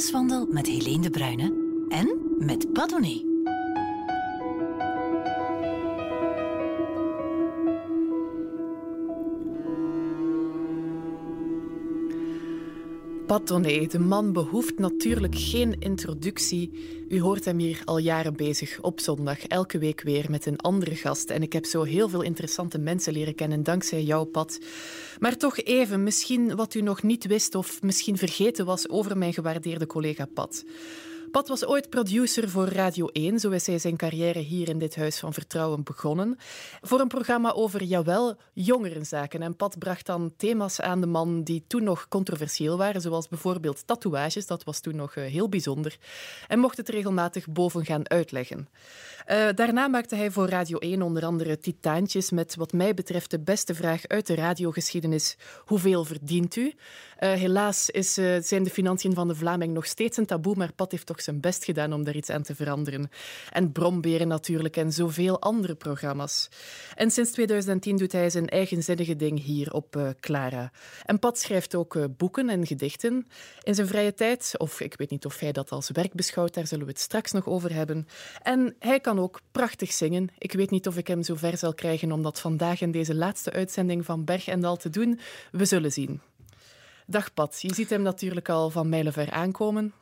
Levenswandel met Helene de Bruyne en met Padone. Pat de man behoeft natuurlijk geen introductie. U hoort hem hier al jaren bezig, op zondag, elke week weer met een andere gast. En ik heb zo heel veel interessante mensen leren kennen dankzij jou, Pat. Maar toch even, misschien wat u nog niet wist of misschien vergeten was over mijn gewaardeerde collega Pat. Pat was ooit producer voor Radio 1. Zo is hij zijn carrière hier in dit Huis van Vertrouwen begonnen. Voor een programma over, jawel, jongerenzaken. En Pat bracht dan thema's aan de man die toen nog controversieel waren, zoals bijvoorbeeld tatoeages. Dat was toen nog eh, heel bijzonder. En mocht het regelmatig boven gaan uitleggen. Uh, daarna maakte hij voor Radio 1 onder andere Titaantjes met wat mij betreft de beste vraag uit de radiogeschiedenis. Hoeveel verdient u? Uh, helaas is, zijn de financiën van de Vlaming nog steeds een taboe, maar Pat heeft toch zijn best gedaan om daar iets aan te veranderen. En Bromberen natuurlijk en zoveel andere programma's. En sinds 2010 doet hij zijn eigenzinnige ding hier op uh, Clara. En Pat schrijft ook uh, boeken en gedichten in zijn vrije tijd. Of ik weet niet of hij dat als werk beschouwt, daar zullen we het straks nog over hebben. En hij kan ook prachtig zingen. Ik weet niet of ik hem zo ver zal krijgen om dat vandaag in deze laatste uitzending van Berg en Dal te doen. We zullen zien. Dag Pat, je ziet hem natuurlijk al van mijlenver aankomen.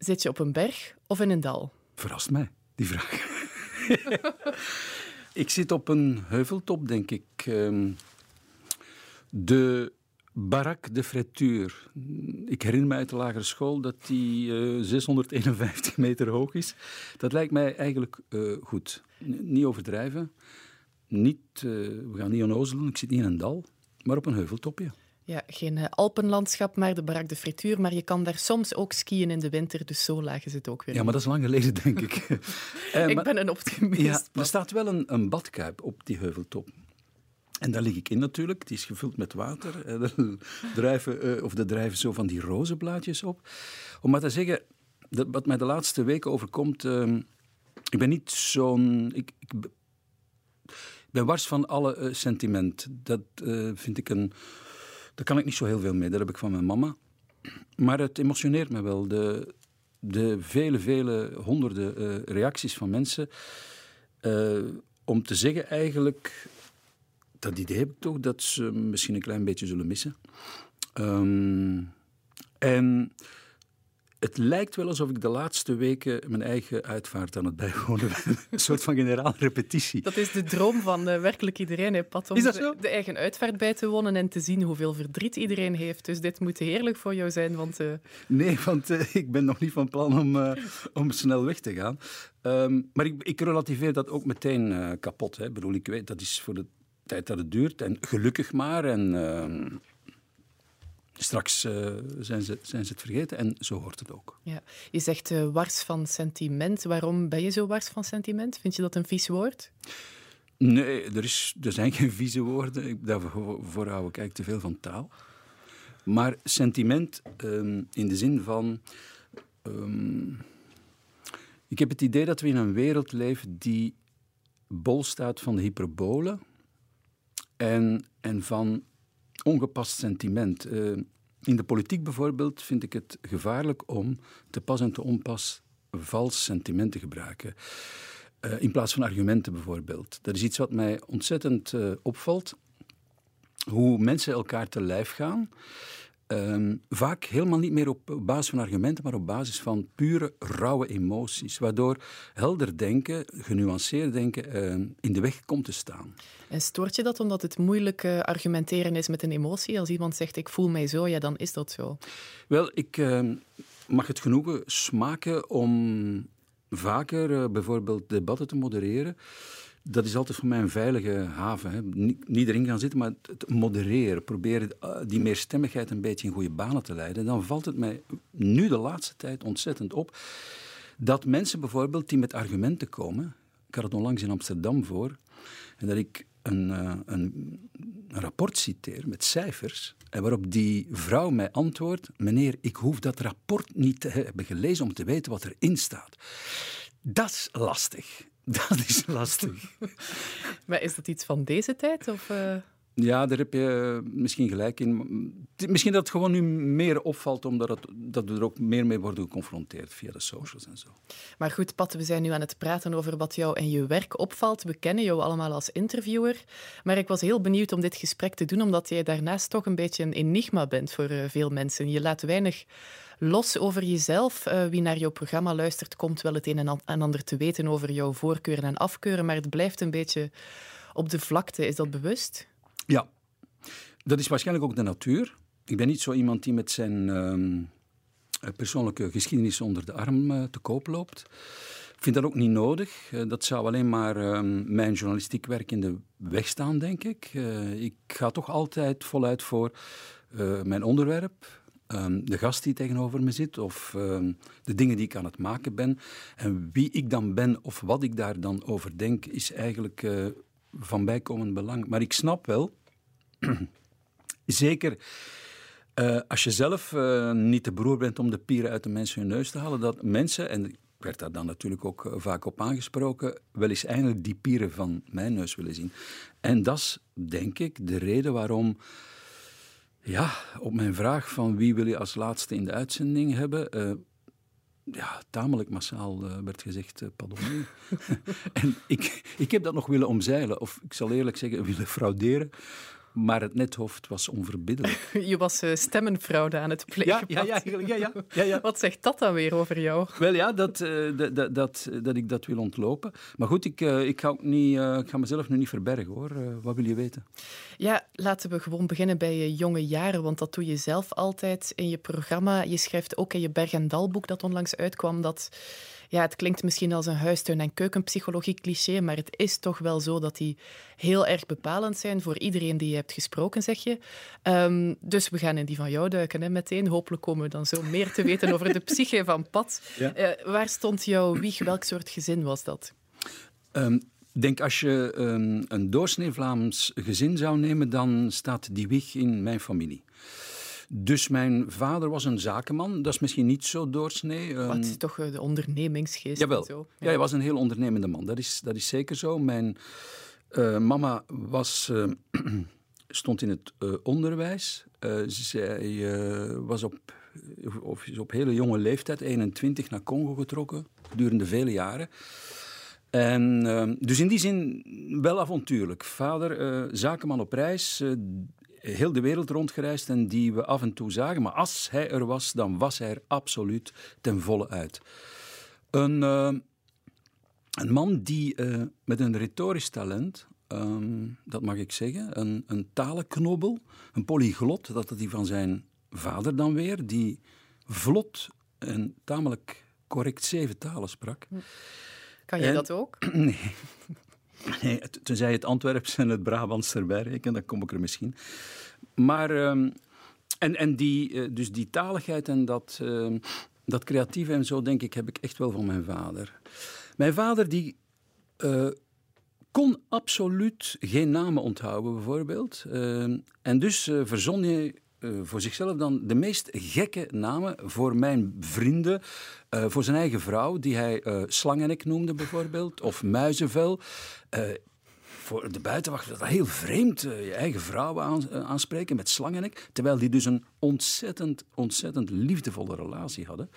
Zit je op een berg of in een dal? Verrast mij, die vraag. ik zit op een heuveltop, denk ik. Ehm, de Barak de Fretuur. Ik herinner me uit de lagere school dat die uh, eh, 651 meter hoog is. Dat lijkt mij eigenlijk uh, goed. niet overdrijven. Niet, uh, we gaan niet onnozelen, ik zit niet in een dal, maar op een heuveltopje. Ja, geen uh, Alpenlandschap, maar de Barak de Frituur. Maar je kan daar soms ook skiën in de winter, dus zo laag is het ook weer. Ja, maar dat is lang geleden, denk ik. uh, ik ben een optimist. Ja, er staat wel een, een badkuip op die heuveltop. En daar lig ik in natuurlijk. Die is gevuld met water. Er drijven, uh, of er drijven zo van die rozenblaadjes op. Om maar te zeggen, dat, wat mij de laatste weken overkomt... Uh, ik ben niet zo'n... Ik, ik, ben wars van alle sentiment. Dat vind ik een daar kan ik niet zo heel veel mee. Dat heb ik van mijn mama. Maar het emotioneert me wel. De, de vele, vele honderden uh, reacties van mensen. Uh, om te zeggen eigenlijk. Dat idee heb ik toch dat ze misschien een klein beetje zullen missen. Um, en het lijkt wel alsof ik de laatste weken mijn eigen uitvaart aan het bijwonen ben. Een soort van generaalrepetitie. Dat is de droom van uh, werkelijk iedereen, hè, Pat, om is dat zo? De, de, eigen uitvaart bij te wonen en te zien hoeveel verdriet iedereen heeft. Dus dit moet heerlijk voor jou zijn, want... Uh... Nee, want uh, ik ben nog niet van plan om, om snel weg te gaan. Um, maar ik, ik relativeer dat ook meteen kapot. Hè. Ik bedoel, ik weet, dat is voor de tijd dat het duurt. En gelukkig maar. En ehm, Straks uh, zijn, ze, zijn ze het vergeten en zo hoort het ook. Ja. Je zegt uh, wars van sentiment. Waarom ben je zo wars van sentiment? Vind je dat een vies woord? Nee, er, is, er zijn geen vieze woorden. Daarvoor hou ik eigenlijk te veel van taal. Maar sentiment um, in de zin van. Um, ik heb het idee dat we in een wereld leven die bol staat van de hyperbole en, en van ongepast sentiment. Uh, in de politiek bijvoorbeeld vind ik het gevaarlijk om te pas en te onpas vals sentiment te gebruiken. Uh, in plaats van argumenten bijvoorbeeld. Dat is iets wat mij ontzettend uh, opvalt. Hoe mensen elkaar te lijf gaan. Um, vaak helemaal niet meer op basis van argumenten, maar op basis van pure, rauwe emoties. Waardoor helder denken, genuanceerd denken, uh, in de weg komt te staan. En stoort je dat omdat het moeilijk uh, argumenteren is met een emotie? Als iemand zegt, ik voel mij zo, ja, dan is dat zo. Wel, ik uh, mag het genoegen smaken om vaker eh, bijvoorbeeld debatten te modereren dat is altijd voor mij een veilige haven. Hè. Niet, erin gaan zitten, maar het modereren. Proberen eh, die meerstemmigheid een beetje in goede banen te leiden. Dan valt het mij nu de laatste tijd ontzettend op dat mensen bijvoorbeeld die met argumenten komen. Ik had het onlangs in Amsterdam voor. En dat ik een, een, een, rapport citeer met cijfers. En waarop die vrouw mij antwoordt: Meneer, ik hoef dat rapport niet te hebben gelezen om te weten wat erin staat. Dat is lastig. Dat is lastig. maar is dat iets van deze tijd? Of, uh... Ja, daar heb je misschien gelijk in. Misschien dat het gewoon nu meer opvalt, omdat het, dat we er ook meer mee worden geconfronteerd via de socials en zo. Maar goed, Pat, we zijn nu aan het praten over wat jou en je werk opvalt. We kennen jou allemaal als interviewer. Maar ik was heel benieuwd om dit gesprek te doen, omdat jij daarnaast toch een beetje een enigma bent voor uh, veel mensen. Je laat weinig los over jezelf. Uh, wie naar jouw programma luistert, komt wel het een en ander te weten over jouw voorkeuren en afkeuren. Maar het blijft een beetje op de vlakte. Is dat bewust? Ja, dat is waarschijnlijk ook de natuur. Ik ben niet zo iemand die met zijn uh, persoonlijke geschiedenis onder de arm uh, te koop loopt. Ik vind dat ook niet nodig. Dat zou alleen maar ehm, mijn journalistiek werk in de weg staan, denk ik. ik ga toch altijd voluit voor mijn onderwerp, um, de gast die tegenover me zit, of de dingen die ik aan het maken ben. En wie ik dan ben of wat ik daar dan over denk, is eigenlijk van bijkomend belang. Maar ik snap wel, zeker uh, als je zelf uh, niet de broer bent om de pieren uit de mensen hun neus te halen, dat mensen, en ik werd daar dan natuurlijk ook vaak op aangesproken, wel eens eigenlijk die pieren van mijn neus willen zien. En dat is, denk ik, de reden waarom. Ja, op mijn vraag van wie wil je als laatste in de uitzending hebben, ja, tamelijk massaal uh, werd gezegd, uh, pardon. en ik, ik heb dat nog willen omzeilen, of ik zal eerlijk zeggen, willen frauderen. Maar het nethoofd was onverbiddelijk. Je was uh, stemmenfraude aan het plegen. Ja, ja, ja, ja, ja, ja, Wat zegt dat dan weer over jou? Wel ja, dat, uh, dat, dat, dat ik dat wil ontlopen. Maar goed, ik, uh, ik, ga, ook niet, ik ga mezelf nu niet verbergen hoor. wat wil je weten? Ja, laten we gewoon beginnen bij je jonge jaren. Want dat doe je zelf altijd in je programma. Je schrijft ook in je Berg- en Dalboek dat onlangs uitkwam dat ja, het klinkt misschien als een huistuin- en keukenpsychologie-cliché, maar het is toch wel zo dat die heel erg bepalend zijn voor iedereen die je hebt gesproken, zeg je. Um, dus we gaan in die van jou duiken, hè, meteen. Hopelijk komen we dan zo meer te weten over de psyche van Pat. Ja. Uh, waar stond jouw wieg? Welk soort gezin was dat? Um, denk als je um, een doorsnee Vlaams gezin zou nemen, dan staat die wieg in mijn familie. Dus mijn vader was een zakenman. Dat is misschien niet zo doorsnee. Wat is toch eh, de ondernemingsgeest Jawel. zo? Ja. ja, hij was een heel ondernemende man. Dat is, dat is zeker zo. Mijn uh, mama was, uh, stond in het uh, onderwijs. zij was op, of is op hele jonge leeftijd, 21, naar Congo getrokken. Durende vele jaren. En, dus in die zin wel avontuurlijk. Vader, zakenman op reis, heel de wereld rondgereisd en die we af en toe zagen. Maar als hij er was, dan was hij er absoluut ten volle uit. Een, uh, een man die uh, met een retorisch talent, um, dat mag ik zeggen, een, een talenknobbel, een polyglot, dat hij van zijn vader dan weer, die vlot en tamelijk correct zeven talen sprak. Kan je en, dat ook? Nee. Nee, tenzij het Antwerps en het Brabants erbij rekenen, dan kom ik er misschien. Maar, um, en, en die, uh, dus die taligheid en dat, uh, dat creatieve en zo, denk ik, heb ik echt wel van mijn vader. Mijn vader, die uh, kon absoluut geen namen onthouden, bijvoorbeeld. en dus verzon je uh, voor zichzelf dan de meest gekke namen voor mijn vrienden. Uh, voor zijn eigen vrouw, die hij uh, slangenek noemde bijvoorbeeld, of muizenvel. voor de buitenwacht was dat heel vreemd, je eigen vrouw aan, aanspreken met slangenek. Terwijl die dus een ontzettend, ontzettend liefdevolle relatie hadden.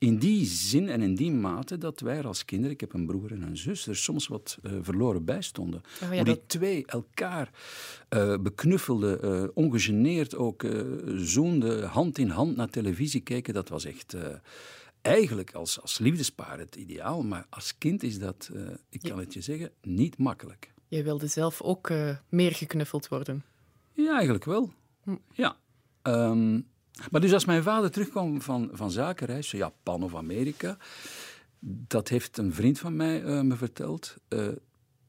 In die zin en in die mate dat wij als kinderen, ik heb een broer en een zus, er soms wat uh, verloren bij stonden. Oh ja, Hoe die dat... twee elkaar uh, beknuffelden, uh, ongegeneerd ook zoenden, hand in hand naar televisie keken, dat was echt eigenlijk als, als liefdespaar het ideaal. Maar als kind is dat, ik kan het je zeggen, niet makkelijk. Jij wilde zelf ook meer geknuffeld worden? Ja, eigenlijk wel. Hm. Ja. Um, maar dus als mijn vader terugkwam van, van zakenreis, Japan of Amerika, dat heeft een vriend van mij uh, me verteld, uh,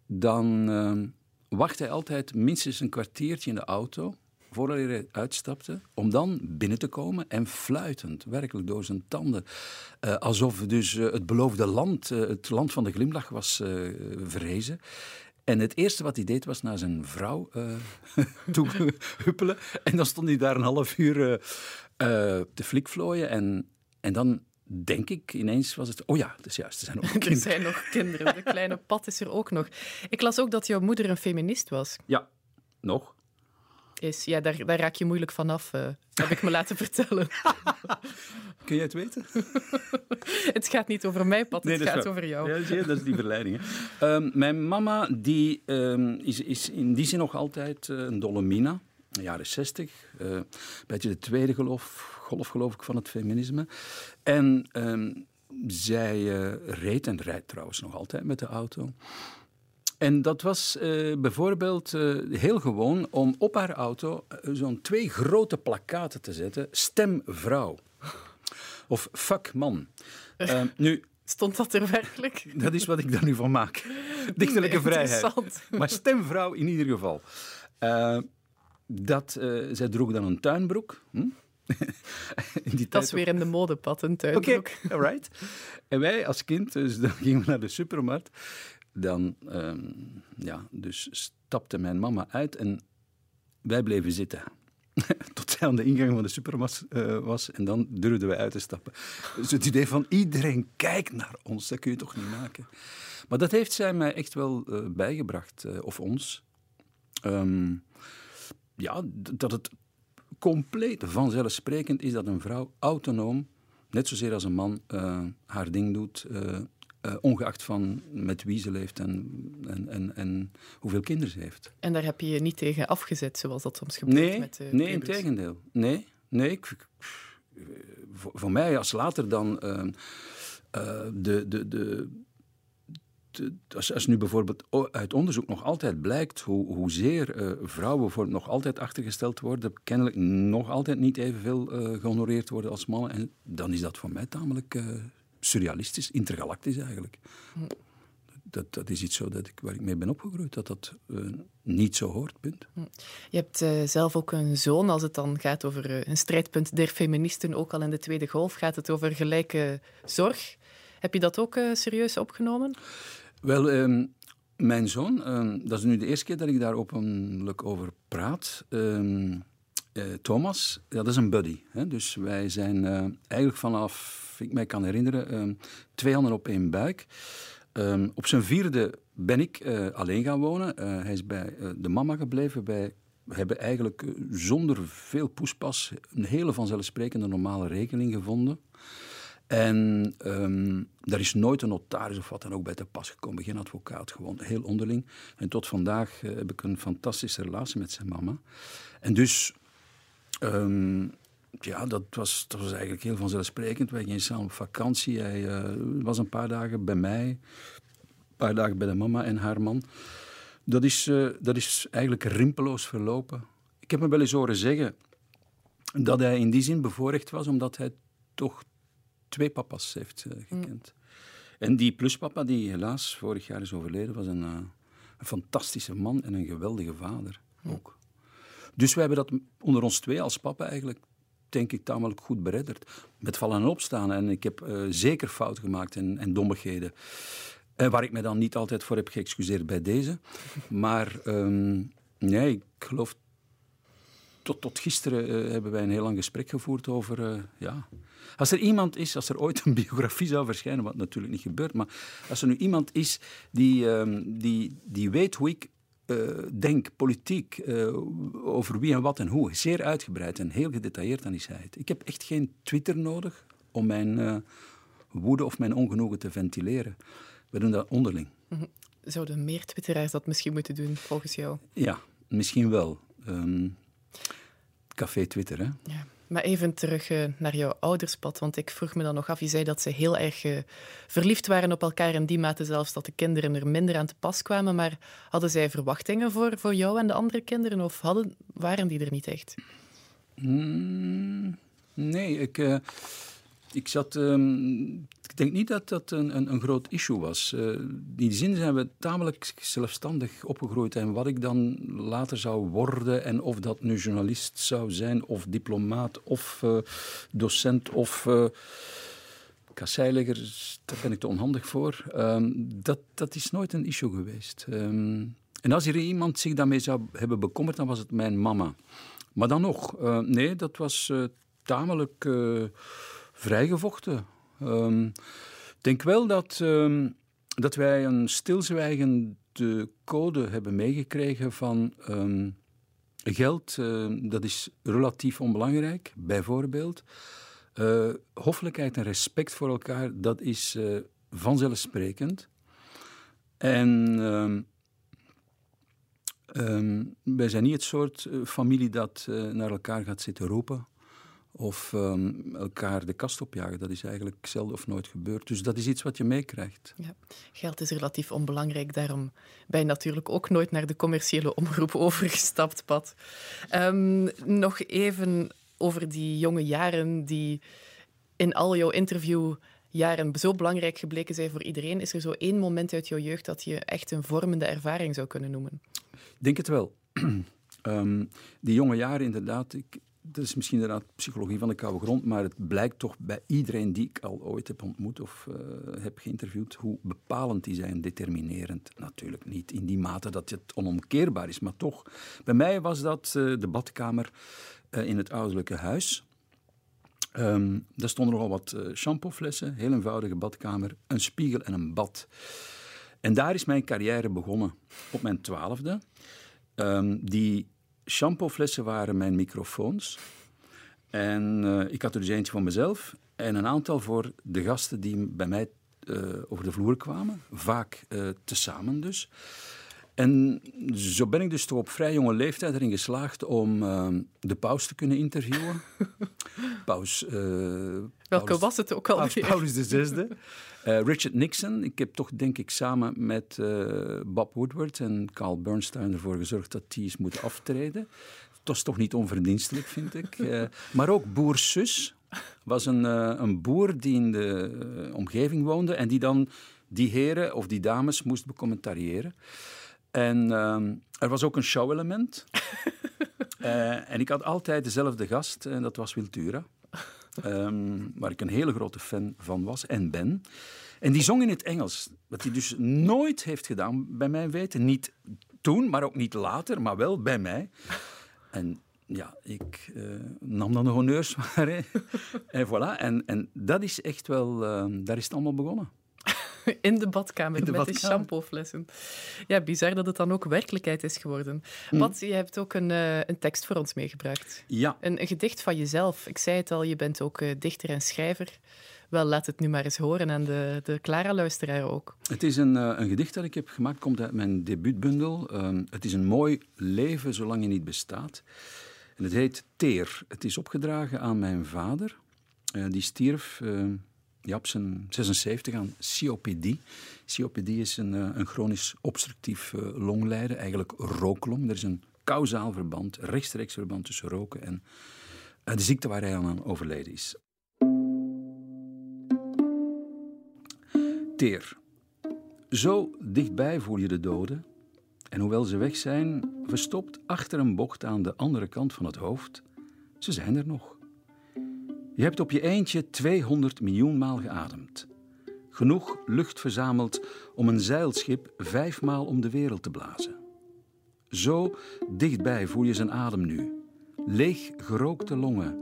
dan uh, wacht hij altijd minstens een kwartiertje in de auto voordat hij uitstapte, om dan binnen te komen en fluitend, werkelijk door zijn tanden. Alsof dus het beloofde land, het land van de glimlach was verrezen. En het eerste wat hij deed was naar zijn vrouw uh, toe huppelen. En dan stond hij daar een half uur uh, uh, te flikvlooien. En, en dan denk ik ineens was het... Oh ja, dat is juist, er zijn nog kinderen. er zijn nog kinderen. De kleine Pat is er ook nog. Ik las ook dat jouw moeder een feminist was. Ja, nog. Is. Ja, daar, daar raak je moeilijk vanaf, uh, heb ik me laten vertellen. Kun jij het weten? het gaat niet over mij, Pat, het gaat over jou. Ja, dat is die verleiding. Hè. Um, mijn mama die, um, is, is in die zin nog altijd uh, een dolomina, jaren zestig. Uh, een beetje de tweede golf, golf, geloof ik, van het feminisme. En um, zij uh, reed en rijdt trouwens nog altijd met de auto. En dat was uh, bijvoorbeeld uh, heel gewoon om op haar auto zo'n twee grote plakaten te zetten: stem vrouw. Of fuck man. Uh, nu, Stond dat er werkelijk? Dat is wat ik daar nu van maak. Dichterlijke vrijheid. Maar stemvrouw in ieder geval. dat, zij droeg dan een tuinbroek. Hm? die dat is weer in de modepad, een tuinbroek. Oké, okay, alright. En wij als kind, dus dan gingen we naar de supermarkt dan um, ja, dus stapte mijn mama uit en wij bleven zitten. Tot zij aan de ingang van de supermarkt uh, was en dan durfden wij uit te stappen. Dus het idee van iedereen kijkt naar ons, dat kun je toch niet maken. Maar dat heeft zij mij echt wel uh, bijgebracht, uh, of ons. Um, ja, dat het compleet vanzelfsprekend is dat een vrouw autonoom, net zozeer als een man, haar ding doet, uh, ongeacht van met wie ze leeft en, en, en, en, hoeveel kinderen ze heeft. En daar heb je je niet tegen afgezet, zoals dat soms gebeurt nee, met uh, Nee, in tegendeel. Nee, nee ik, voor, voor, mij, als later dan uh, de, de, de, de als, als, nu bijvoorbeeld uit onderzoek nog altijd blijkt hoe, hoezeer vrouwen bijvoorbeeld nog altijd achtergesteld worden, kennelijk nog altijd niet evenveel gehonoreerd worden als mannen, en dan is dat voor mij tamelijk surrealistisch, intergalactisch eigenlijk. Dat, dat is iets zo dat ik, waar ik mee ben opgegroeid, dat dat uh, niet zo hoort, punt. Je hebt uh, zelf ook een zoon, als het dan gaat over uh, een strijdpunt der feministen, ook al in de Tweede Golf, gaat het over gelijke zorg. Heb je dat ook serieus opgenomen? Wel, um, mijn zoon, um, dat is nu de eerste keer dat ik daar openlijk over praat. Um, Thomas, ja, dat is een buddy. Hè? Dus wij zijn eigenlijk vanaf ik mij kan herinneren, um, twee handen op één buik. Um, op zijn vierde ben ik uh, alleen gaan wonen. Hij is bij de mama gebleven. Wij hebben eigenlijk zonder veel poespas een hele vanzelfsprekende normale regeling gevonden. En daar is nooit een notaris of wat dan ook bij te pas gekomen. Geen advocaat, gewoon heel onderling. En tot vandaag heb ik een fantastische relatie met zijn mama. En dus um, ja, dat was, dat was eigenlijk heel vanzelfsprekend. Wij gingen samen op vakantie. Hij uh, was een paar dagen bij mij, een paar dagen bij de mama en haar man. Dat is, uh, dat is eigenlijk rimpeloos verlopen. Ik heb me wel eens horen zeggen dat hij in die zin bevoorrecht was, omdat hij toch twee papa's heeft uh, gekend. Mm. En die pluspapa, die helaas vorig jaar is overleden, was een, een fantastische man en een geweldige vader mm. ook. Dus wij hebben dat onder ons twee als papa eigenlijk denk ik, tamelijk goed beredderd. Met vallen en opstaan. En ik heb uh, zeker fouten gemaakt en, en dommigheden. En waar ik me dan niet altijd voor heb geëxcuseerd bij deze. Maar um, nee, ik geloof. Tot, tot gisteren uh, hebben wij een heel lang gesprek gevoerd over. Ja. Als er iemand is, als er ooit een biografie zou verschijnen, wat natuurlijk niet gebeurt, maar als er nu iemand is die, um, die, die weet hoe ik denk politiek uh, over wie en wat en hoe, zeer uitgebreid en heel gedetailleerd, dan is hij het. Ik heb echt geen Twitter nodig om mijn uh, woede of mijn ongenoegen te ventileren. We doen dat onderling. Mhm. Zouden meer twitteraars dat misschien moeten doen, volgens jou? Ja, misschien wel. Um, café Twitter, hè? Ja. Maar even terug uh, naar jouw ouderspad, want ik vroeg me dan nog af, je zei dat ze heel erg uh, verliefd waren op elkaar in die mate zelfs dat de kinderen er minder aan te pas kwamen, maar hadden zij verwachtingen voor, voor jou en de andere kinderen of hadden, waren die er niet echt? Mm, nee, ik... Uh ik zat. Um, ik denk niet dat dat een, een, een groot issue was. Uh, in die zin zijn we tamelijk zelfstandig opgegroeid. En wat ik dan later zou worden, en of dat nu journalist zou zijn, of diplomaat, of uh, docent, of. Uh, daar ben ik te onhandig voor. Um, dat, dat is nooit een issue geweest. Um, en als er iemand zich daarmee zou hebben bekommerd, dan was het mijn mama. Maar dan nog, nee, dat was tamelijk vrijgevochten. Um, ik denk wel dat, um, dat wij een stilzwijgende code hebben meegekregen van um, Geld, dat is relatief onbelangrijk. Bijvoorbeeld, uh, hoffelijkheid en respect voor elkaar, dat is uh, vanzelfsprekend. En ehm, wij zijn niet het soort familie dat naar elkaar gaat zitten roepen of um, elkaar de kast opjagen. Dat is eigenlijk zelden of nooit gebeurd. Dus dat is iets wat je meekrijgt. Ja. Geld is relatief onbelangrijk, daarom ben je natuurlijk ook nooit naar de commerciële omroep overgestapt, Pat. Um, nog even over die jonge jaren die in al jouw interviewjaren zo belangrijk gebleken zijn voor iedereen. Is er zo één moment uit jouw jeugd dat je echt een vormende ervaring zou kunnen noemen? Ik denk het wel. um, die jonge jaren, inderdaad. Ik, dat is misschien inderdaad psychologie van de koude grond, maar het blijkt toch bij iedereen die ik al ooit heb ontmoet of uh, heb geïnterviewd, hoe bepalend die zijn, determinerend. Natuurlijk niet in die mate dat het onomkeerbaar is, maar toch. Bij mij was dat uh, de badkamer uh, in het ouderlijke huis. Um, daar stonden nogal wat shampooflessen, heel eenvoudige badkamer, een spiegel en een bad. En daar is mijn carrière begonnen, op mijn twaalfde. Um, die shampooflessen waren mijn microfoons. En uh, ik had er dus eentje voor mezelf en een aantal voor de gasten die bij mij uh, over de vloer kwamen. Vaak uh, tezamen dus. En zo ben ik dus toch op vrij jonge leeftijd erin geslaagd om de paus te kunnen interviewen. paus... Welke was het ook al? Paulus de zesde. Uh, Richard Nixon, ik heb toch denk ik samen met uh, Bob Woodward en Carl Bernstein ervoor gezorgd dat die is moeten aftreden. Dat is toch niet onverdienstelijk, vind ik. Uh, maar ook Boer Sus was een, een boer die in de omgeving woonde en die dan die heren of die dames moest becommentariëren. En er was ook een show-element. en ik had altijd dezelfde gast en dat was Wiltura. Um, waar ik een hele grote fan van was en ben. En die zong in het Engels. Wat hij dus nooit heeft gedaan, bij mijn weten. Niet toen, maar ook niet later, maar wel bij mij. En ja, ik uh, nam dan de honneurs waar. en voilà. En, en dat is echt wel, uh, daar is het allemaal begonnen. In de badkamer In de met badkamer. die shampooflessen. Ja, bizar dat het dan ook werkelijkheid is geworden. Mm. Pat, je hebt ook een, uh, een tekst voor ons meegebracht. Ja. Een, een, gedicht van jezelf. Ik zei het al, je bent ook uh, dichter en schrijver. Wel, laat het nu maar eens horen aan de, de Clara-luisteraar ook. Het is een, uh, een gedicht dat ik heb gemaakt, komt uit mijn debuutbundel. Ehm, het is een mooi leven zolang je niet bestaat. En het heet Teer. Het is opgedragen aan mijn vader. die stierf ehm, ja, op zijn 76 aan COPD. COPD is een, een chronisch obstructief uh, longlijden, eigenlijk rooklong. Er is een kausaal verband, rechtstreeks verband tussen roken en uh, de ziekte waar hij aan overleden is. Teer. Zo dichtbij voel je de doden. En hoewel ze weg zijn, verstopt achter een bocht aan de andere kant van het hoofd, ze zijn er nog. Je hebt op je eentje 200 miljoen maal geademd. Genoeg lucht verzameld om een zeilschip vijfmaal om de wereld te blazen. Zo dichtbij voel je zijn adem nu. Leeg gerookte longen.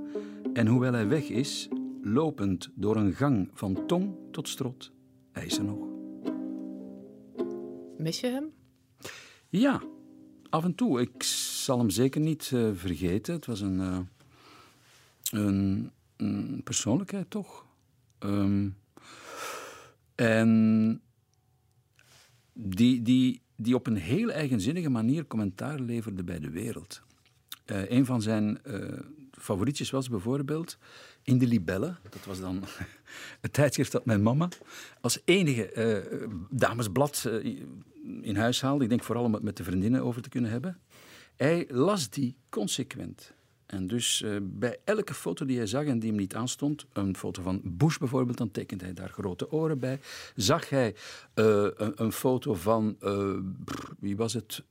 En hoewel hij weg is, lopend door een gang van tong tot strot, hij is er nog. Mis je hem? Ja, af en toe. Ik zal hem zeker niet uh, vergeten. Het was een, uh, een persoonlijkheid, toch? Um, en die, die, die op een heel eigenzinnige manier commentaar leverde bij de wereld. Uh, een van zijn uh, favorietjes was bijvoorbeeld In de Libelle. Dat was dan het tijdschrift dat mijn mama als enige uh, damesblad in huis haalde. Ik denk vooral om het met de vriendinnen over te kunnen hebben. Hij las die consequent. En dus uh, bij elke foto die hij zag en die hem niet aanstond, een foto van Bush bijvoorbeeld, dan tekent hij daar grote oren bij. Zag hij uh, een, een, foto van, uh, brr, wie was het,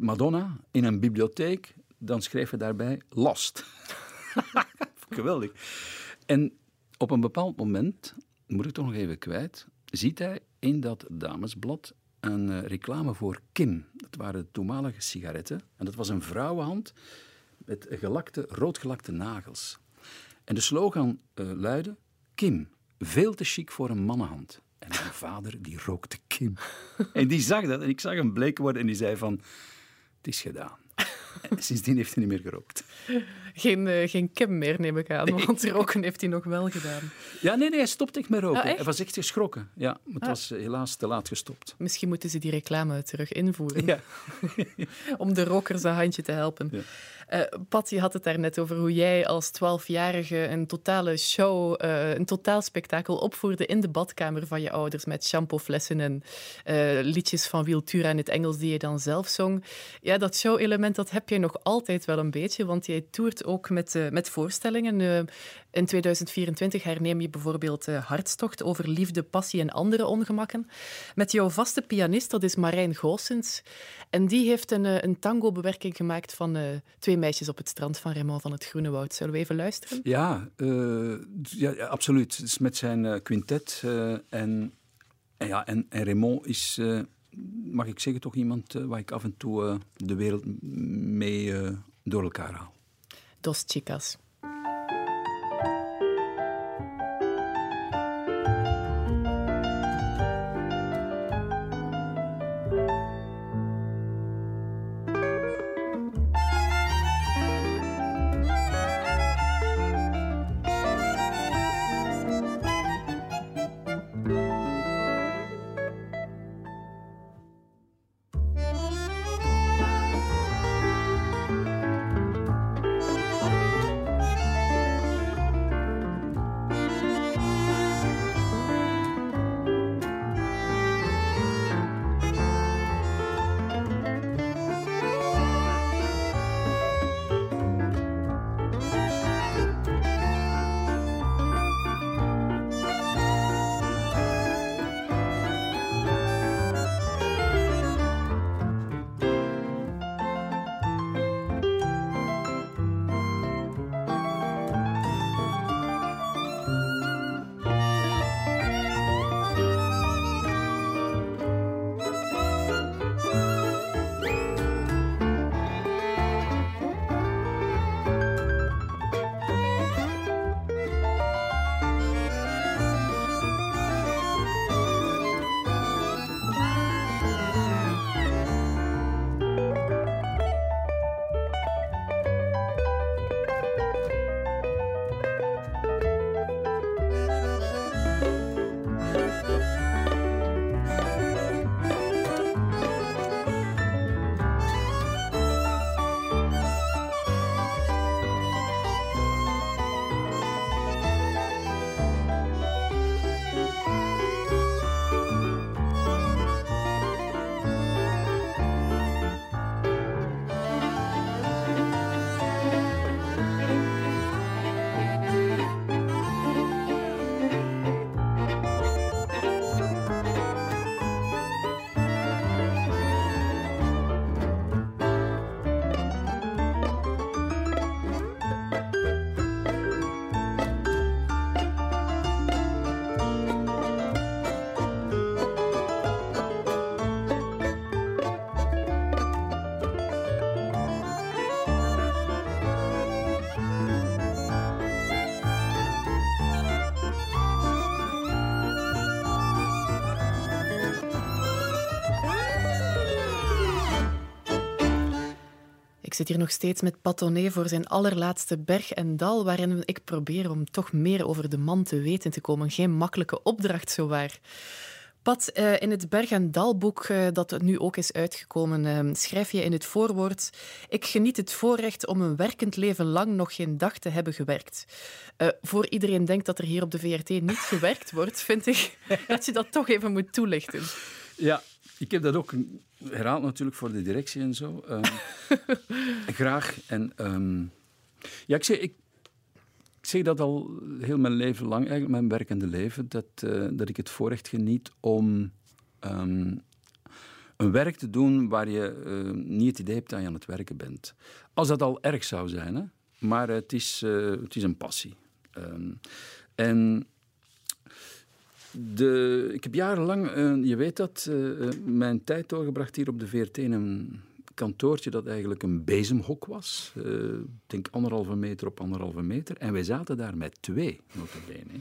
Madonna in een bibliotheek, dan schreef hij daarbij Lost. Geweldig. En op een bepaald moment, moet ik toch nog even kwijt, ziet hij in dat damesblad een uh, reclame voor Kim. Dat waren toenmalige sigaretten. En dat was een vrouwenhand met gelakte, roodgelakte nagels. En de slogan uh, luidde: Kim, veel te chic voor een mannenhand. En mijn vader, die rookte Kim. en die zag dat. En ik zag hem bleek worden en die zei van... het is gedaan. Sindsdien heeft hij niet meer gerookt. Geen, uh, geen Kim meer, neem ik aan, want roken heeft hij nog wel gedaan. Ja, nee, nee, hij stopte echt met roken. Ah, hij was echt geschrokken. Ja, maar het ah. was eh, helaas te laat gestopt. Misschien moeten ze die reclame terug invoeren. Ja. Om de rokers een handje te helpen. Ja. Uh, Pat, je had het daar net over hoe jij als twaalfjarige een totale show, uh, een totaal spektakel opvoerde in de badkamer van je ouders met shampooflessen en uh, liedjes van Wiltura in het Engels die je dan zelf zong. Ja, dat show-element dat heb je nog altijd wel een beetje, want jij toert ook met, met voorstellingen. in 2024 herneem je bijvoorbeeld Hartstocht over liefde, passie en andere ongemakken. Met jouw vaste pianist, dat is Marijn Goossens. En die heeft een, een tango-bewerking gemaakt van twee meisjes op het strand van Raymond van het Groene Woud. Zullen we even luisteren? Ja, ja, absoluut. Het is met zijn quintet. En, en, ja, en, en Raymond is, mag ik zeggen, toch iemand waar ik af en toe de wereld mee door elkaar haal. Dos chicas. Zit hier nog steeds met Patonnet voor zijn allerlaatste Berg en Dal, waarin ik probeer om toch meer over de man te weten te komen. Geen makkelijke opdracht, zowaar. Pat, uh, in het Berg- en Dalboek uh, dat nu ook is uitgekomen, uh, schrijf je in het voorwoord: Ik geniet het voorrecht om een werkend leven lang nog geen dag te hebben gewerkt. voor iedereen denkt dat er hier op de VRT niet gewerkt wordt, vind ik dat je dat toch even moet toelichten. Ja, ik heb dat ook herhaald natuurlijk voor de directie en zo. Um, graag. En um, ja, ik zeg, ik, ik zeg dat al heel mijn leven lang, eigenlijk mijn werkende leven, dat, uh, dat ik het voorrecht geniet om um, een werk te doen waar je uh, niet het idee hebt dat je aan het werken bent. Als dat al erg zou zijn, hè? maar het is, uh, het is een passie. en de, ik heb jarenlang, uh, je weet dat, uh, mijn tijd doorgebracht hier op de VRT in een kantoortje dat eigenlijk een bezemhok was. Ik denk anderhalve meter op anderhalve meter. En wij zaten daar met twee, notabene.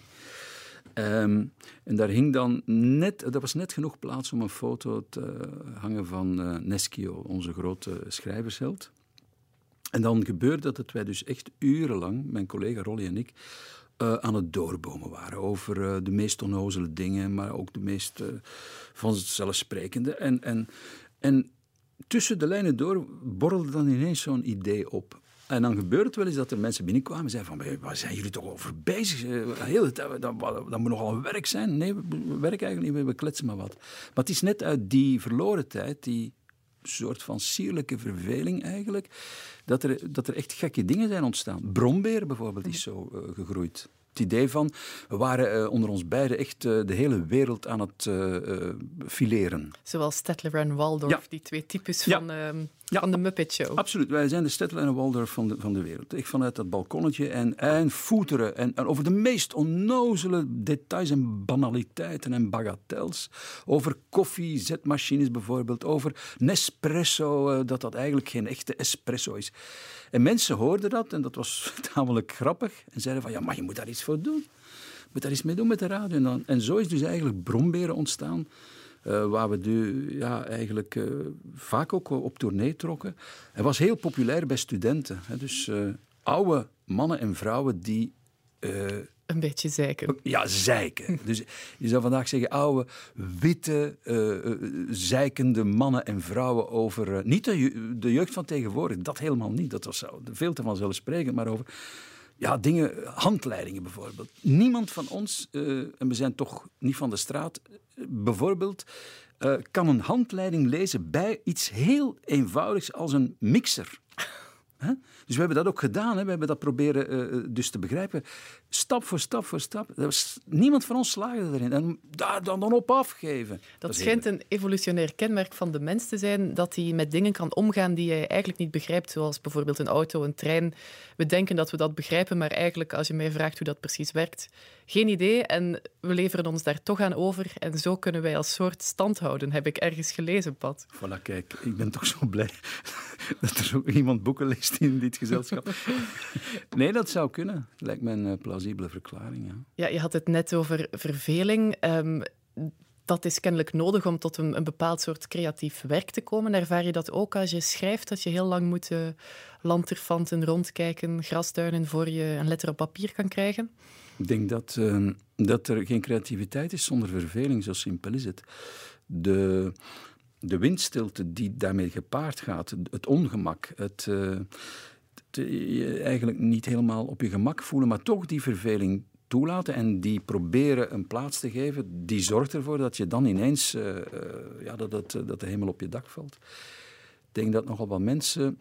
Ehm, en daar hing dan net, dat was net genoeg plaats om een foto te hangen van Neschio, onze grote schrijversheld. En dan gebeurde dat wij dus echt urenlang, mijn collega Rolly en ik, uh, aan het doorbomen waren over uh, de meest onnozele dingen, maar ook de meest uh, vanzelfsprekende. En, en, en tussen de lijnen door borrelde dan ineens zo'n idee op. En dan gebeurt het wel eens dat er mensen binnenkwamen en zeiden van, waar zijn jullie toch over bezig? Heel dat, moet nogal werk zijn. Nee, we werken eigenlijk niet, we kletsen maar wat. Maar het is net uit die verloren tijd, die soort van sierlijke verveling eigenlijk, dat er, dat er echt gekke dingen zijn ontstaan. Brombeer bijvoorbeeld is zo uh, gegroeid. Het idee van, we waren uh, onder ons beiden echt uh, de hele wereld aan het fileren. Zoals Stettler en Waldorf, ja. die twee types ja. van, ehm, ja, van de Muppet Show. Absoluut, wij zijn de Stettler en Waldorf van de, van de wereld. Ik vanuit dat balkonnetje en, en voeteren en, en over de meest onnozele details en banaliteiten en bagatels. Over koffiezetmachines bijvoorbeeld, over Nespresso, dat dat eigenlijk geen echte espresso is. En mensen hoorden dat en dat was tamelijk grappig en zeiden van ja, maar je moet daar iets voor doen. Je moet daar iets mee doen met de radio. En, dan, en zo is dus eigenlijk Bromberen ontstaan. Uh, waar we nu ja, eigenlijk uh, vaak ook op tournee trokken. Hij was heel populair bij studenten. Hè, dus uh, oude mannen en vrouwen die een beetje zeiken. Ja, zeiken. Dus je zou vandaag zeggen oude, witte, zeikende mannen en vrouwen over... Niet de, de, jeugd van tegenwoordig, dat helemaal niet. Dat was veel te vanzelfsprekend, maar over... Ja, dingen, handleidingen bijvoorbeeld. Niemand van ons, en we zijn toch niet van de straat, bijvoorbeeld, kan een handleiding lezen bij iets heel eenvoudigs als een mixer. Dus we hebben dat ook gedaan. Hè. We hebben dat proberen uh, dus te begrijpen. Stap voor stap voor stap. Was, niemand van ons slaagde erin. En daar dan, dan op afgeven. Dat, dat schijnt een evolutionair kenmerk van de mens te zijn. Dat hij met dingen kan omgaan die hij eigenlijk niet begrijpt. Zoals bijvoorbeeld een auto, een trein. We denken dat we dat begrijpen. Maar eigenlijk, als je mij vraagt hoe dat precies werkt, geen idee. En we leveren ons daar toch aan over. En zo kunnen wij als soort stand houden. Heb ik ergens gelezen, Pat. Voilà, kijk. Ik ben toch zo blij dat er ook iemand boeken leest in dit gezelschap. nee, dat zou kunnen. Lijkt me een uh, plausibele verklaring. Ja. ja, je had het net over verveling. Um, dat is kennelijk nodig om tot een, een, bepaald soort creatief werk te komen. Ervaar je dat ook als je schrijft, dat je heel lang moet uh, lanterfanten rondkijken, grasduinen voor je een letter op papier kan krijgen? Ik denk dat, uh, dat er geen creativiteit is zonder verveling, zo simpel is het. De, de windstilte die daarmee gepaard gaat, het ongemak, het, je eigenlijk niet helemaal op je gemak voelen, maar toch die verveling toelaten en die proberen een plaats te geven, die zorgt ervoor dat je dan ineens, uh, ja, dat, dat, dat de hemel op je dak valt. Ik denk dat nogal wat mensen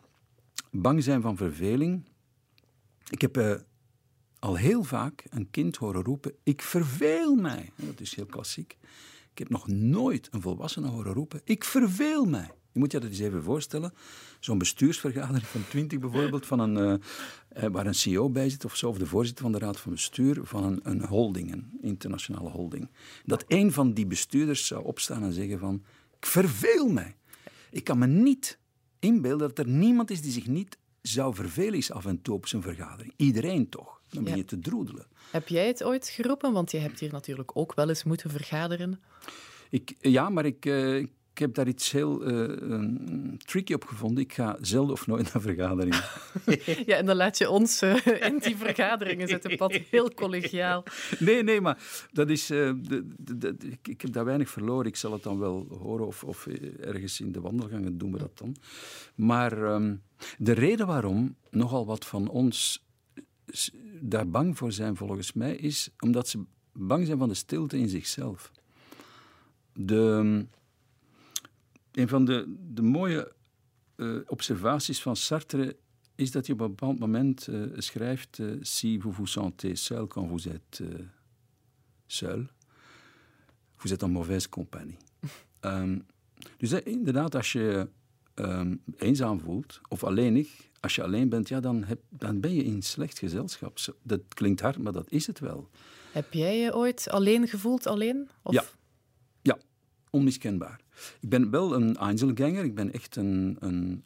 bang zijn van verveling. Ik heb al heel vaak een kind horen roepen: Ik verveel mij. Dat is heel klassiek. Ik heb nog nooit een volwassene horen roepen: Ik verveel mij. Je moet je dat eens even voorstellen. Zo'n bestuursvergadering van twintig bijvoorbeeld, van een, uh, waar een CEO bij zit of zo, of de voorzitter van de raad van bestuur van een, een holding, een internationale holding. Dat een van die bestuurders zou opstaan en zeggen van, ik verveel mij. Ik kan me niet inbeelden dat er niemand is die zich niet zou vervelen is af en toe op zijn vergadering. Iedereen toch. Dan ben je te droedelen. Heb jij het ooit geroepen? Want je hebt hier natuurlijk ook wel eens moeten vergaderen. Ik, ja, maar ik, uh, ik heb daar iets heel uh, tricky op gevonden. Ik ga zelden of nooit naar vergaderingen. ja, en dan laat je ons uh, in die vergaderingen zitten, Pat. Heel collegiaal. Nee, nee, maar dat is, de, de, de, ik, heb daar weinig verloren. Ik zal het dan wel horen of, of ergens in de wandelgangen doen we dat dan. Maar um, de reden waarom nogal wat van ons daar bang voor zijn, volgens mij, is omdat ze bang zijn van de stilte in zichzelf. De, een van de, de mooie uh, observaties van Sartre is dat hij op een bepaald moment uh, schrijft: uh, Si vous vous sentez seul quand vous êtes seul, vous êtes en mauvaise compagnie. um, dus inderdaad, als je um, eenzaam voelt of alleenig, als je alleen bent, ja, dan, heb, dan ben je in slecht gezelschap. Dat klinkt hard, maar dat is het wel. Heb jij je ooit alleen gevoeld, alleen? Of? Ja. ja, onmiskenbaar. Ik ben wel een Einzelganger, ik ben echt een, een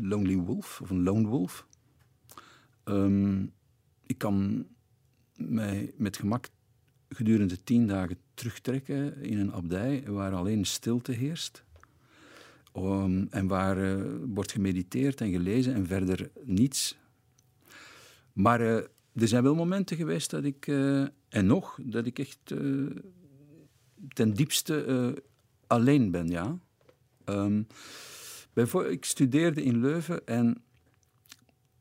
lonely wolf, of een lone wolf. Um, ik kan mij met gemak gedurende tien dagen terugtrekken in een abdij waar alleen stilte heerst. Um, en waar uh, wordt gemediteerd en gelezen en verder niets. Maar uh, er zijn wel momenten geweest dat ik, uh, en nog, dat ik echt ten diepste alleen ben, ja. Um, ik studeerde in Leuven en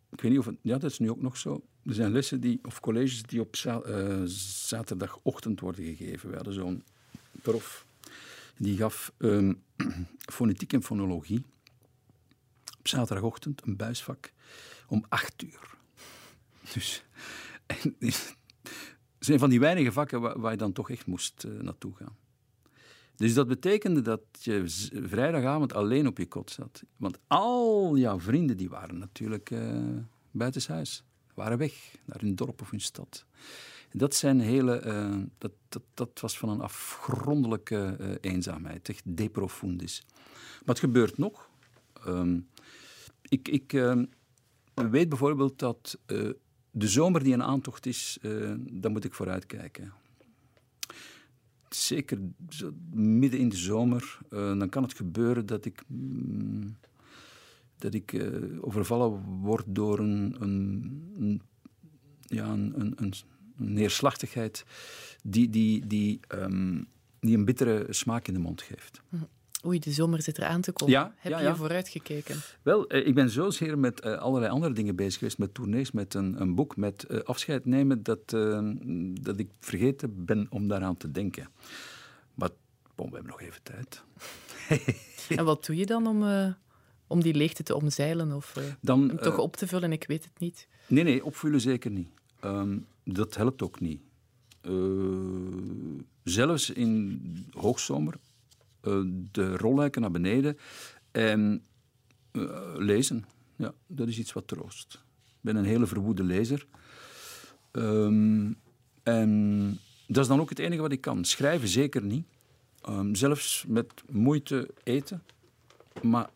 ik weet niet of het, ja, dat is nu ook nog zo. Er zijn lessen die, of colleges die op zaterdagochtend worden gegeven. We hadden zo'n prof die gaf um, fonetiek en fonologie op zaterdagochtend een buisvak om acht uur. Dus het zijn van die weinige vakken waar, je dan toch echt moest uh, naartoe gaan. Dus dat betekende dat je vrijdagavond alleen op je kot zat. Want al jouw vrienden die waren natuurlijk uh, buitenshuis. Waren weg naar hun dorp of hun stad. Dat zijn hele... Uh, dat, dat, dat was van een afgrondelijke uh, eenzaamheid. Echt de profundis. Maar het gebeurt nog. Um, ik ik uh, weet bijvoorbeeld dat de zomer die een aantocht is, daar moet ik vooruitkijken zeker midden in de zomer, dan kan het gebeuren dat ik, mm, dat ik overvallen word door een, een, een ja, een, een, neerslachtigheid die, die, die, um, die een bittere smaak in de mond geeft. Hm. Oei, de zomer zit er aan te komen. Ja, Heb ja, je ja. vooruit gekeken? Wel, eh, ik ben zozeer met uh, allerlei andere dingen bezig geweest. Met tournees, met een, een boek, met uh, afscheid nemen. Dat, uh, dat ik vergeten ben om daaraan te denken. Maar bon, we hebben nog even tijd. en wat doe je dan om, om die leegte te omzeilen? Of dan, hem toch op te vullen? Ik weet het niet. Nee, nee, opvullen zeker niet. Um, dat helpt ook niet. zelfs in hoogzomer uh, de rolluiken naar beneden en uh, lezen. Ja, dat is iets wat troost. Ik ben een hele verwoede lezer. Um, en dat is dan ook het enige wat ik kan. Schrijven zeker niet. Um, zelfs met moeite eten. Maar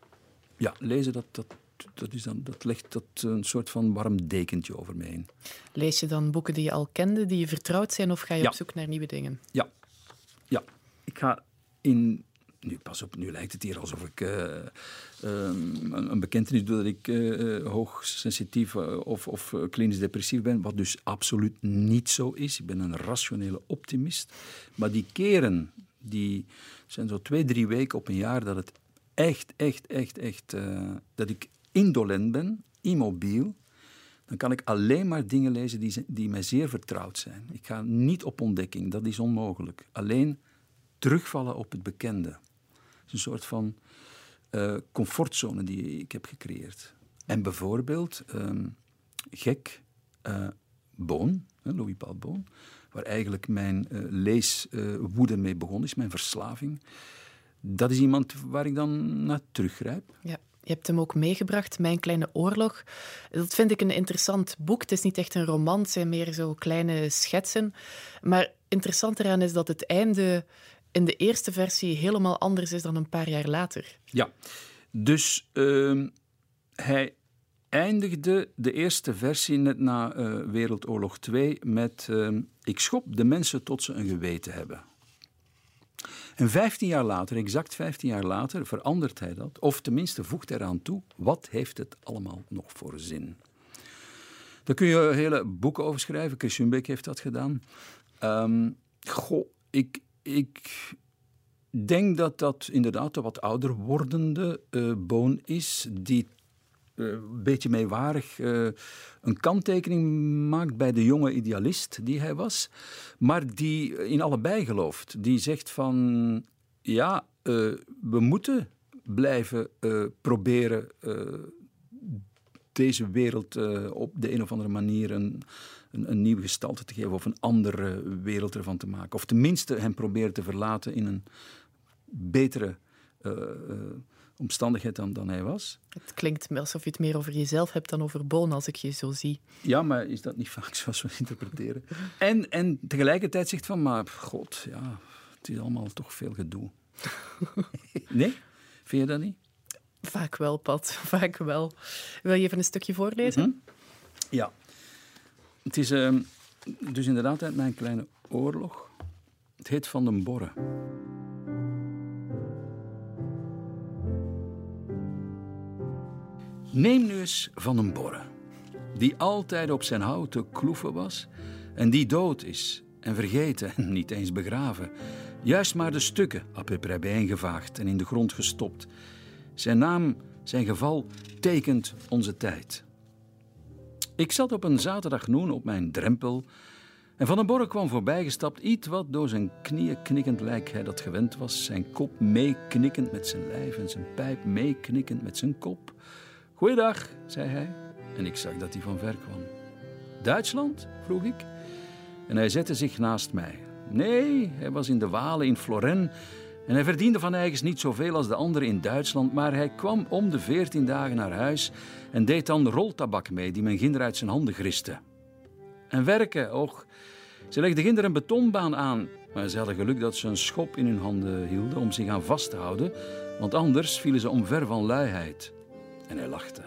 ja, lezen, dat, dat, dat, is dan, dat legt dat een soort van warm dekentje over me heen. Lees je dan boeken die je al kende, die je vertrouwd zijn, of ga je ja. op zoek naar nieuwe dingen? Ja. Ja. Ik ga in nu, pas op, nu lijkt het hier alsof ik uh, um, een, een bekentenis doe dat ik uh, hoogsensitief of, of klinisch depressief ben, wat dus absoluut niet zo is. Ik ben een rationele optimist. Maar die keren, die zijn zo twee, drie weken op een jaar dat het echt, echt, echt, echt, dat ik indolent ben, immobiel. Dan kan ik alleen maar dingen lezen die, die mij zeer vertrouwd zijn. Ik ga niet op ontdekking, dat is onmogelijk. Alleen terugvallen op het bekende. Het is een soort van uh, comfortzone die ik heb gecreëerd. En bijvoorbeeld, um, gek, uh, Boon, Louis Paul Boon, waar eigenlijk mijn uh, leeswoede mee begonnen is, mijn verslaving. Dat is iemand waar ik dan naar teruggrijp. Ja. Je hebt hem ook meegebracht, Mijn Kleine Oorlog. Dat vind ik een interessant boek. Het is niet echt een roman, het zijn meer zo kleine schetsen. Maar interessant eraan is dat het einde in de eerste versie helemaal anders is dan een paar jaar later. Ja, dus uh, hij eindigde de eerste versie net na uh, Wereldoorlog 2 met uh, Ik schop de mensen tot ze een geweten hebben. En 15 jaar later, exact 15 jaar later, verandert hij dat. Of tenminste voegt eraan toe, wat heeft het allemaal nog voor zin? Daar kun je hele boeken over schrijven. Chris Schumbeck heeft dat gedaan. Um, goh, ik, ik denk dat dat inderdaad een wat ouder wordende uh, boon is, die een beetje meewarig uh, een kanttekening maakt bij de jonge idealist die hij was, maar die in allebei gelooft. Die zegt van, ja, we moeten blijven proberen deze wereld op de een of andere manier een, een, een, nieuwe gestalte te geven of een andere wereld ervan te maken. Of tenminste hem proberen te verlaten in een betere omstandigheid dan, dan hij was. Het klinkt alsof je het meer over jezelf hebt dan over Boon, als ik je zo zie. Ja, maar is dat niet vaak zoals we interpreteren? en, en tegelijkertijd zegt van, maar god, ja, het is allemaal toch veel gedoe. nee? Vind je dat niet? Vaak wel, Pat. Vaak wel. Wil je even een stukje voorlezen? Mm -hmm. Ja. Het is... Uh, dus inderdaad uit mijn kleine oorlog. Het heet Van den Borre. Neem nu eens Van den Borre, die altijd op zijn houten kloeven was en die dood is en vergeten en niet eens begraven. Juist maar de stukken op het bijeengevaagd en in de grond gestopt. Zijn naam, zijn geval, tekent onze tijd. Ik zat op een zaterdagnoen op mijn drempel en Van den Borre kwam voorbijgestapt, iets wat door zijn knieën knikkend lijk hij dat gewend was, zijn kop meeknikkend met zijn lijf en zijn pijp meeknikkend met zijn kop. Goeiedag, zei hij, en ik zag dat hij van ver kwam. Duitsland? vroeg ik. En hij zette zich naast mij. Nee, hij was in de Walen in Floren en hij verdiende van eigens niet zoveel als de anderen in Duitsland, maar hij kwam om de veertien dagen naar huis en deed dan roltabak mee die men ginder uit zijn handen griste. En werken, och. Ze legden ginder een betonbaan aan, maar ze hadden geluk dat ze een schop in hun handen hielden om zich aan vast te houden, want anders vielen ze omver van luiheid. En hij lachte.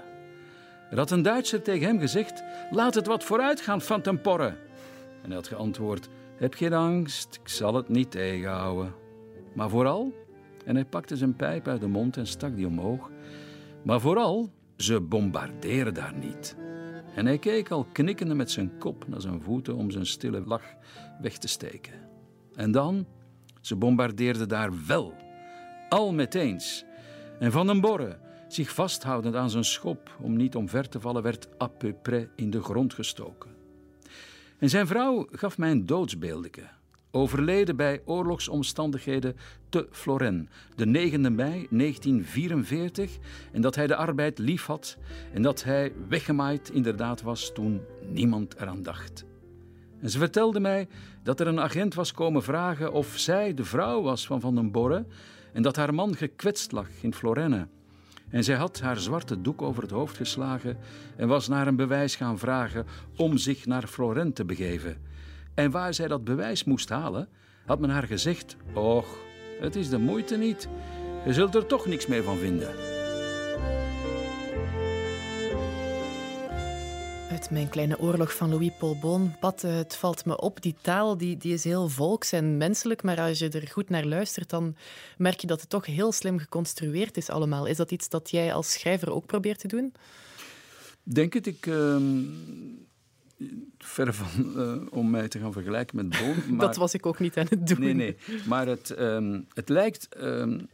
Er had een Duitser tegen hem gezegd: Laat het wat vooruit gaan, Van ten Porre. En hij had geantwoord: Heb geen angst, ik zal het niet tegenhouden. Maar vooral, en hij pakte zijn pijp uit de mond en stak die omhoog, maar vooral, ze bombarderen daar niet. En hij keek al knikkende met zijn kop naar zijn voeten om zijn stille lach weg te steken. En dan, ze bombardeerden daar wel, al meteens. En Van den Borre, zich vasthoudend aan zijn schop om niet omver te vallen, werd à peu près in de grond gestoken. En zijn vrouw gaf mij een doodsbeeldeke, overleden bij oorlogsomstandigheden te Floren, de 9 mei 1944, en dat hij de arbeid lief had en dat hij weggemaaid inderdaad was toen niemand eraan dacht. En ze vertelde mij dat er een agent was komen vragen of zij de vrouw was van Van den Borre en dat haar man gekwetst lag in Florenne. En zij had haar zwarte doek over het hoofd geslagen en was naar een bewijs gaan vragen om zich naar Florent te begeven. En waar zij dat bewijs moest halen, had men haar gezegd: Och, het is de moeite niet. Je zult er toch niks meer van vinden. Uit mijn kleine oorlog van Louis Paul Pat, eh, het valt me op, die taal die, die is heel volks en menselijk, maar als je er goed naar luistert, dan merk je dat het toch heel slim geconstrueerd is allemaal. Is dat iets dat jij als schrijver ook probeert te doen? Denk het, ik... Uh, ver van uh, om mij te gaan vergelijken met Boon. Maar... dat was ik ook niet aan het doen. Nee, nee. Maar het, um, het lijkt... Um,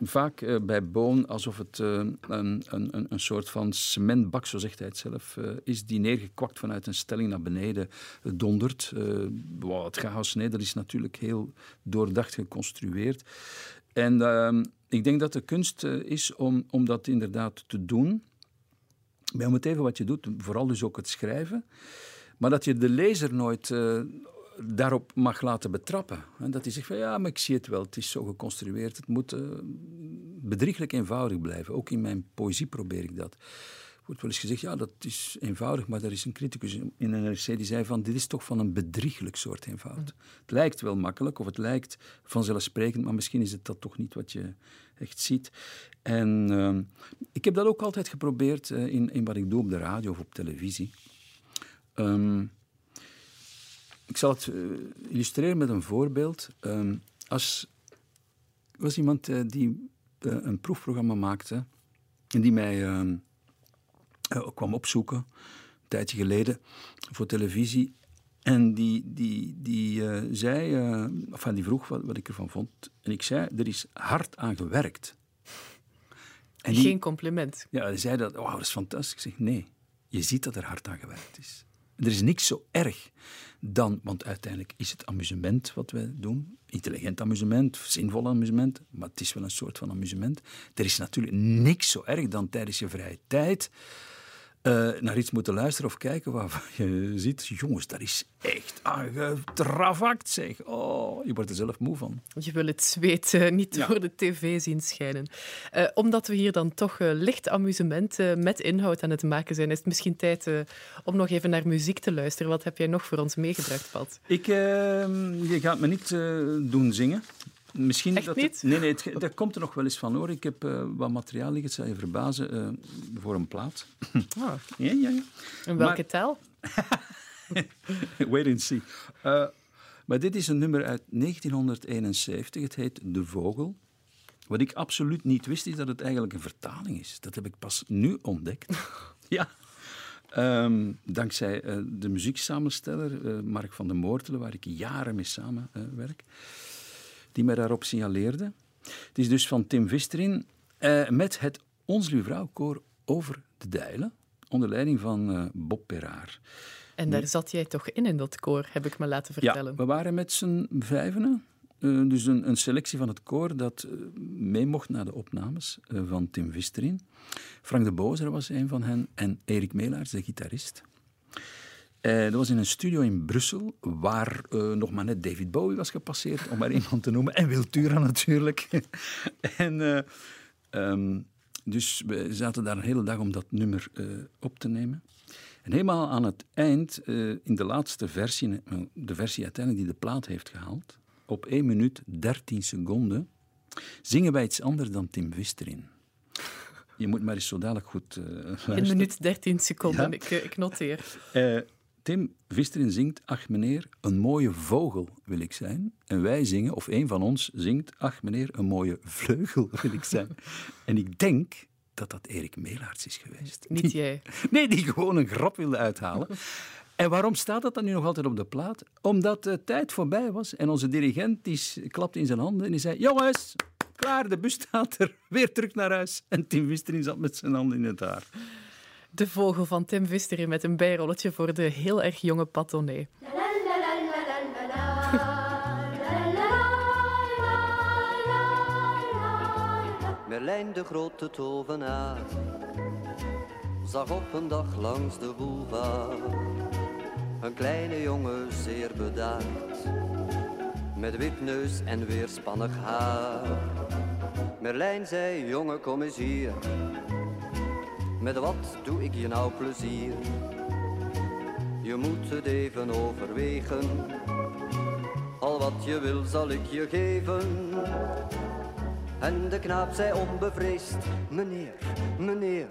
vaak uh, bij Boon alsof het uh, een, een, een soort van cementbak, zo zegt hij het zelf, uh, is die neergekwakt vanuit een stelling naar beneden dondert. Wow, het chaos, nee, dat is natuurlijk heel doordacht geconstrueerd. En ehm, ik denk dat de kunst is om, om dat inderdaad te doen. Bij om het even wat je doet, vooral dus ook het schrijven. Maar dat je de lezer nooit daarop mag laten betrappen. En dat hij zegt van ja, maar ik zie het wel, het is zo geconstrueerd. Het moet uh, bedrieglijk eenvoudig blijven. Ook in mijn poëzie probeer ik dat. Er wordt wel eens gezegd, ja, dat is eenvoudig, maar er is een criticus in een NRC die zei van, dit is toch van een bedrieglijk soort eenvoud. Mm. Het lijkt wel makkelijk, of het lijkt vanzelfsprekend, maar misschien is het dat toch niet wat je echt ziet. En uh, ik heb dat ook altijd geprobeerd uh, in, in wat ik doe op de radio of op televisie. Um, ik zal het uh, illustreren met een voorbeeld. Um, als was iemand uh, die uh, een proefprogramma maakte en die mij ehm, kwam opzoeken, een tijdje geleden, voor televisie. En die, die, die zei, enfin, die vroeg wat, wat ik ervan vond. En ik zei, er is hard aan gewerkt. En die, Geen compliment. Ja, hij zei dat, oh, dat is fantastisch. Ik zeg, nee, je ziet dat er hard aan gewerkt is. Er is niks zo erg dan, want uiteindelijk is het amusement wat we doen, intelligent amusement, zinvol amusement, maar het is wel een soort van amusement. Er is natuurlijk niks zo erg dan tijdens je vrije tijd uh, naar iets moeten luisteren of kijken waarvan je ziet, jongens, dat is echt aangetravakt, zeg. Oh, je wordt er zelf moe van. Je wil het zweet uh, niet ja. door de tv zien schijnen. Uh, omdat we hier dan toch licht amusement met inhoud aan het maken zijn, is het misschien tijd om nog even naar muziek te luisteren. Wat heb jij nog voor ons meegebracht, Pat? Ik, je gaat me niet doen zingen. Misschien Echt dat niet? nee, nee, het, dat komt er nog wel eens van hoor. Ik heb uh, wat materiaal liggen, het zal je verbazen, uh, voor een plaat. Oh. ja, ja, ja. In welke maar, taal? Wait and see. Uh, maar dit is een nummer uit 1971. Het heet De Vogel. Wat ik absoluut niet wist, is dat het eigenlijk een vertaling is. Dat heb ik pas nu ontdekt. ja. Um, dankzij de muzieksamensteller Mark van den Moortelen, waar ik jaren mee samenwerk, die mij daarop signaleerde. Het is dus van Tim Visterin met het Ons Lieve Vrouw koor over de Dijlen, onder leiding van Bob Peraar. En daar zat jij toch in, in dat koor, heb ik me laten vertellen. Ja, we waren met z'n vijvenen. Uh, dus een, een, selectie van het koor dat uh, mee mocht naar de opnames uh, van Tim Visterin. Frank de Bozer was een van hen en Erik Melaars, de gitarist. Dat was in een studio in Brussel, waar nog maar net David Bowie was gepasseerd, om maar iemand te noemen. En Wiltura natuurlijk. en, um, dus we zaten daar een hele dag om dat nummer op te nemen. En helemaal aan het eind, in de laatste versie, de versie uiteindelijk die de plaat heeft gehaald, op 1 minuut 13 seconden, zingen wij iets anders dan Tim Wisterin. Je moet maar eens zo dadelijk goed uh, 1 minuut 13 seconden, ja. ik, ik, noteer. Tim Wisterin zingt, ach meneer, een mooie vogel wil ik zijn. En wij zingen, of een van ons zingt, ach meneer, een mooie vleugel wil ik zijn. en ik denk dat dat Erik Meelaerts is geweest. Niet jij. Nee, die gewoon een grap wilde uithalen. En waarom staat dat dan nu nog altijd op de plaat? Omdat de tijd voorbij was en onze dirigent die klapte in zijn handen en die zei: Jongens, klaar, de bus staat er, weer terug naar huis. En Tim Wisterin zat met zijn handen in het haar. De vogel van Tim Wisterin met een bijrolletje voor de heel erg jonge Patonné. Merlijn de grote tovenaar zag op een dag langs de boulevard een kleine jongen zeer bedaard met wipneus en weerspannig haar. Merlijn zei, jongen kom eens hier, met wat doe ik je nou plezier? Je moet het even overwegen, al wat je wil zal ik je geven. En de knaap zei onbevreesd, meneer, meneer,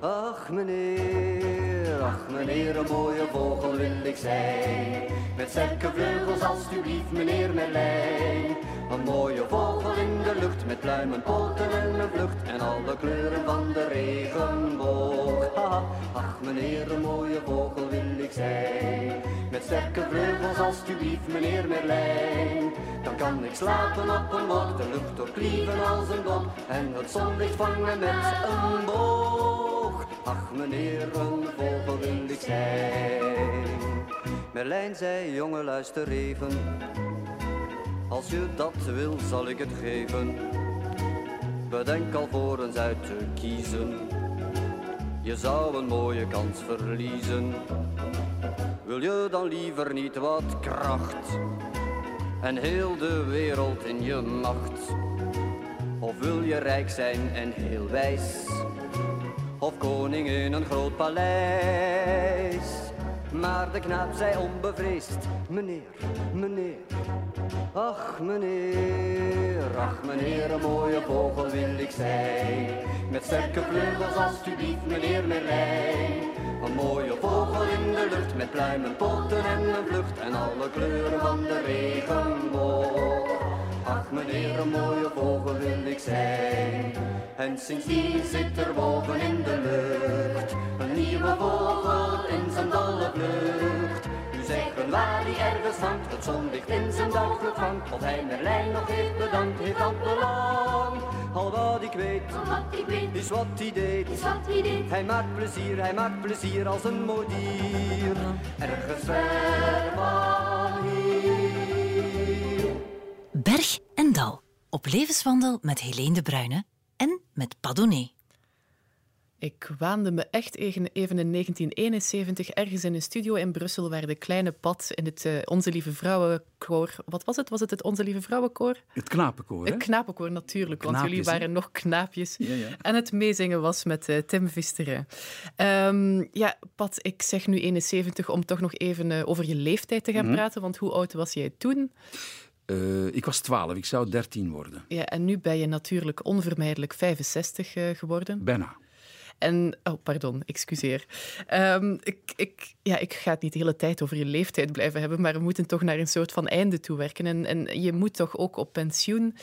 ach meneer, ach meneer, een mooie vogel wil ik zijn. Met sterke vleugels, alstublieft, meneer Merlijn. Een mooie vogel in de lucht, met pluimen, poten en een vlucht. En alle kleuren van de regenboog. Haha, ach meneer, een mooie vogel wil ik zijn. Met sterke vleugels, alstublieft, meneer Merlijn. Dan kan ik slapen op een wolk, de lucht doorklieven als een dom. En het zonlicht vangen met een boog. Ach meneer, een vogel wil ik zijn. Merlijn zei, jongen luister even. Als je dat wil, zal ik het geven. Bedenk alvorens uit te kiezen. Je zou een mooie kans verliezen. Wil je dan liever niet wat kracht? En heel de wereld in je macht? Of wil je rijk zijn en heel wijs? Of koning in een groot paleis? Maar de knaap zei onbevreesd, meneer, meneer, ach meneer, ach meneer, een mooie vogel wil ik zijn. Met sterke vleugels alstublieft, meneer Merlijn. Een mooie vogel in de lucht, met pluimen, poten en een vlucht. En alle kleuren van de regenboog. Ach meneer, een mooie vogel wil ik zijn. En sindsdien zit er boven in de lucht een nieuwe vogel in zijn dolle vlucht. U zeggen waar die ergens hangt, het zonlicht in zijn dauw vangt. Of hij Merlijn nog heeft bedankt, heeft dat belang. Al wat ik weet, Al wat ik weet, is wat hij deed. is wat hij deed. Hij maakt plezier, hij maakt plezier als een mooi dier. Ergens ver van hier. Berg en Dal. Op levenswandel met Helene de Bruyne en met Padone. Ik waande me echt even even in 1971 ergens in een studio in Brussel waar de kleine pad in het uh, Onze Lieve Vrouwenkoor... Wat was het? Was het het Onze Lieve Vrouwenkoor? Het knapenkoor, hè? Het knapenkoor, natuurlijk, want jullie waren nog knaapjes. Ja, ja. En het meezingen was met uh, Tim Visteren. Um, ja, Pat, ik zeg nu 71 om toch nog even uh, over je leeftijd te gaan Mhm. praten, want hoe oud was jij toen? Uh, ik was 12, ik zou 13 worden. Ja, en nu ben je natuurlijk onvermijdelijk 65 uh, geworden. Bijna. En, oh, pardon, excuseer. Ehm, ik, ik, ja, ik ga het niet de hele tijd over je leeftijd blijven hebben, maar we moeten toch naar een soort van einde toe werken. En, en je moet toch ook op pensioen.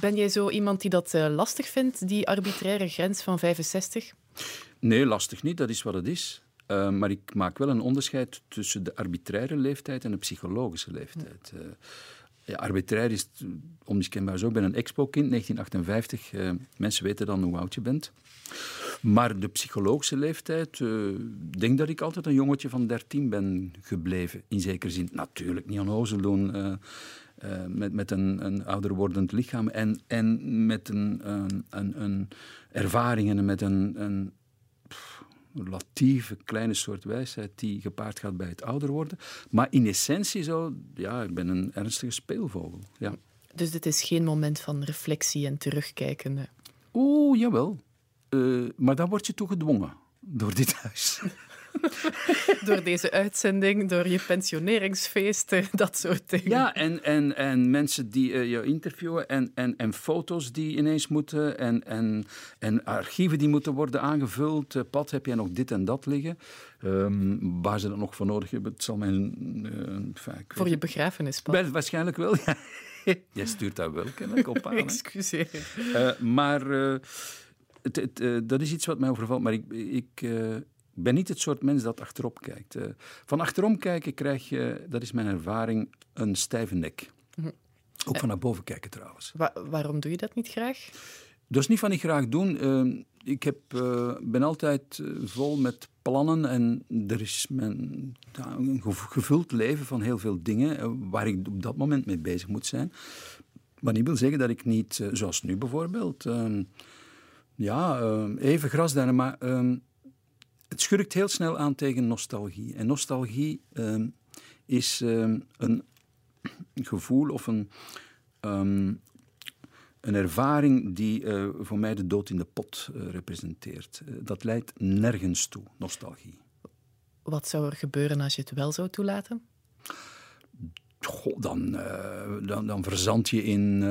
Ben jij zo iemand die dat uh, lastig vindt, die arbitraire grens van 65? Nee, lastig niet. Dat is wat het is. Uh, maar ik maak wel een onderscheid tussen de arbitraire leeftijd en de psychologische leeftijd. Uh, ja, arbitrair is onmiskenbaar zo. Ik ben een expo-kind, 1958. Uh, mensen weten dan hoe oud je bent. Maar de psychologische leeftijd, ik denk dat ik altijd een jongetje van 13 ben gebleven. In zekere zin, natuurlijk niet onnozel doen. met, met een, een ouder wordend lichaam en, en met een, een, een met een, een relatieve kleine soort wijsheid die gepaard gaat bij het ouder worden. Maar in essentie zo, ja, ik ben een ernstige speelvogel. Ja. Dus dit is geen moment van reflectie en terugkijken? Oeh, jawel. Uh, maar dan word je toe gedwongen door dit huis. door deze uitzending, door je pensioneringsfeesten, dat soort dingen. Ja, en, en, en mensen die uh, je interviewen en, en, en foto's die ineens moeten en, en, en archieven die moeten worden aangevuld. Uh, Pat, heb jij nog dit en dat liggen? Um, waar ze dat nog voor nodig hebben, het zal mijn... Uh, voor je begrafenis, Pat? Waarschijnlijk wel, ja. Jij stuurt dat wel kennelijk op aan. Excuseer. maar... Het, het, dat is iets wat mij overvalt, maar ik, ik, ik ben niet het soort mens dat achterop kijkt. Uh, van achterom kijken krijg je, dat is mijn ervaring, een stijve nek. Mhm. Ook van naar boven kijken trouwens. waarom doe je dat niet graag? Dat is niet van ik graag doen. Uh, ik heb, uh, ben altijd vol met plannen en er is mijn, een gevuld leven van heel veel dingen waar ik op dat moment mee bezig moet zijn. Maar niet wil zeggen dat ik niet, zoals nu bijvoorbeeld, ehm, ja, even grasduinen, maar ehm, het schurkt heel snel aan tegen nostalgie. En nostalgie uh, is uh, een gevoel of een, um, een ervaring die uh, voor mij de dood in de pot eh, representeert. Eh, dat leidt nergens toe, nostalgie. Wat zou er gebeuren als je het wel zou toelaten? Goh, dan, dan, dan verzand je in,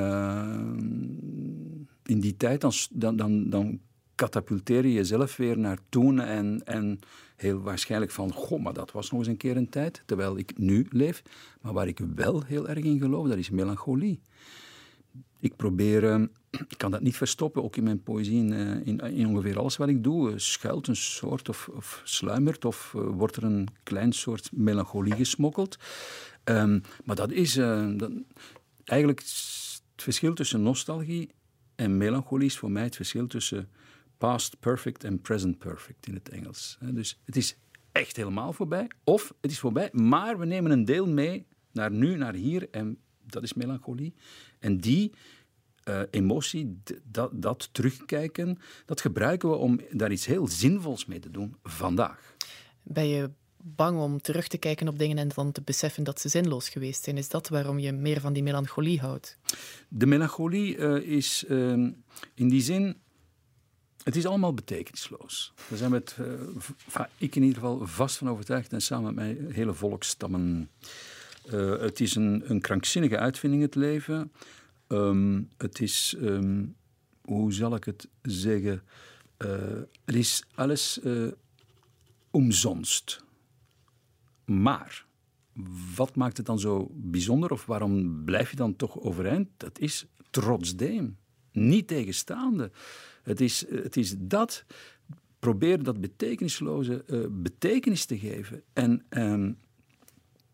in die tijd. Dan, dan, dan katapulteer je jezelf weer naar toen en, en heel waarschijnlijk van, goh, maar dat was nog eens een keer een tijd, terwijl ik nu leef. Maar waar ik wel heel erg in geloof, dat is melancholie. Ik probeer, uh, ik kan dat niet verstoppen, ook in mijn poëzie, in, uh, in, ongeveer alles wat ik doe, uh, schuilt een soort of, of sluimert of wordt er een klein soort melancholie gesmokkeld. Um, maar dat is dat, eigenlijk het verschil tussen nostalgie en melancholie is voor mij het verschil tussen past perfect en present perfect in het Engels. Dus het is echt helemaal voorbij, of het is voorbij, maar we nemen een deel mee naar nu, naar hier, en dat is melancholie. En die uh, emotie, dat, dat terugkijken, dat gebruiken we om daar iets heel zinvols mee te doen vandaag. Ben je bang om terug te kijken op dingen en dan te beseffen dat ze zinloos geweest zijn? Is dat waarom je meer van die melancholie houdt? De melancholie uh, is uh, in die zin het is allemaal betekenisloos. Daar zijn we uh, ik in ieder geval vast van overtuigd en samen met mij hele volkstammen. Uh, het is een, een, krankzinnige uitvinding, het leven. Um, het is, um, hoe zal ik het zeggen? Uh, het is alles omzonst. Maar wat maakt het dan zo bijzonder of waarom blijf je dan toch overeind? Dat is trotsdeem. Niet tegenstaande. Het is, het is dat, probeer dat betekenisloze uh, betekenis te geven. En ehm,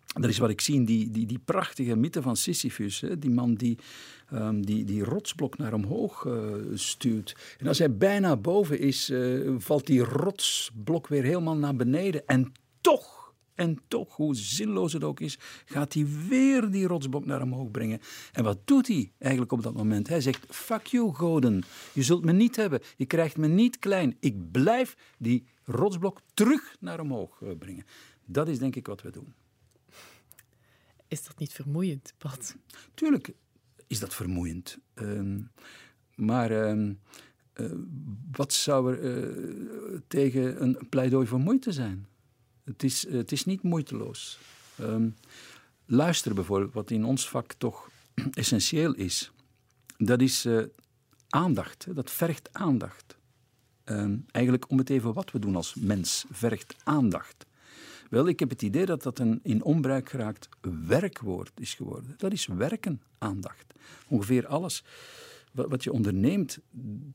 dat is wat ik zie in die, die, die prachtige mythe van Sisyphus. Hè? Die man die, um, die die rotsblok naar omhoog uh, stuurt. En als hij bijna boven is, uh, valt die rotsblok weer helemaal naar beneden. En toch en toch, hoe zinloos het ook is, gaat hij weer die rotsblok naar omhoog brengen. En wat doet hij eigenlijk op dat moment? Hij zegt: Fuck you, goden. Je zult me niet hebben. Je krijgt me niet klein. Ik blijf die rotsblok terug naar omhoog eh, brengen. Dat is denk ik wat we doen. Is dat niet vermoeiend, Pat? Tuurlijk is dat vermoeiend. Uh, maar uh, uh, wat zou er uh, tegen een pleidooi voor moeite zijn? Het is, het is niet moeiteloos. Um, luisteren bijvoorbeeld, wat in ons vak toch essentieel is, dat is uh, aandacht. Dat vergt aandacht. Ehm, eigenlijk om het even wat we doen als mens vergt aandacht. Wel, ik heb het idee dat dat een in onbruik geraakt werkwoord is geworden. Dat is werken, aandacht. Ongeveer alles wat je onderneemt,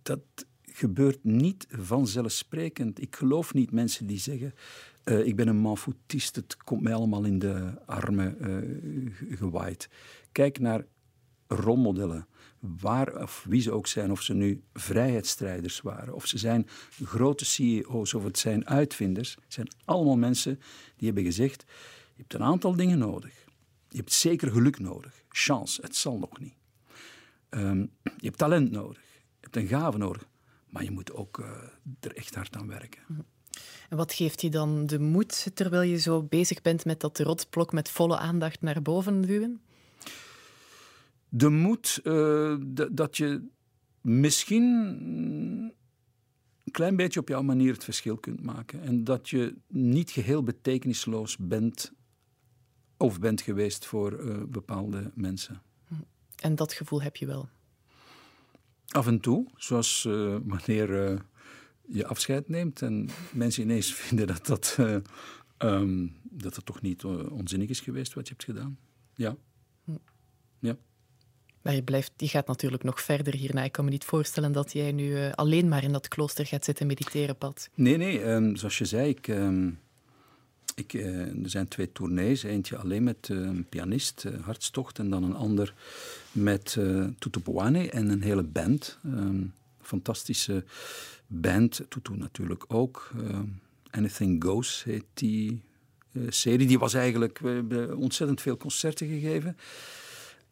dat gebeurt niet vanzelfsprekend. Ik geloof niet mensen die zeggen: uh, Ik ben een manfoutist, het komt mij allemaal in de armen uh, gewaaid. Kijk naar rolmodellen, waar of wie ze ook zijn, of ze nu vrijheidsstrijders waren, of ze zijn grote CEO's of het zijn uitvinders, het zijn allemaal mensen die hebben gezegd: Je hebt een aantal dingen nodig. Je hebt zeker geluk nodig, chance, het zal nog niet. Um, je hebt talent nodig, je hebt een gave nodig, maar je moet ook uh, er echt hard aan werken. En wat geeft je dan de moed terwijl je zo bezig bent met dat rotsblok met volle aandacht naar boven duwen? De moed uh, dat je misschien een klein beetje op jouw manier het verschil kunt maken. En dat je niet geheel betekenisloos bent of bent geweest voor uh, bepaalde mensen. En dat gevoel heb je wel? Af en toe, zoals uh, wanneer je afscheid neemt en mensen ineens vinden dat dat, uh, um, dat het toch niet onzinnig is geweest wat je hebt gedaan. Ja. Ja. Maar je, blijft, je gaat natuurlijk nog verder hierna. Ik kan me niet voorstellen dat jij nu alleen maar in dat klooster gaat zitten mediteren, Pat. Nee, nee. Um, zoals je zei, ik... Um, ik, uh, er zijn twee tournees. Eentje alleen met uh, een pianist, Hartstocht, en dan een ander met uh, en een hele band. Um, fantastische band, Tutu natuurlijk ook. Anything Goes heet die serie. Die was eigenlijk, we hebben ontzettend veel concerten gegeven.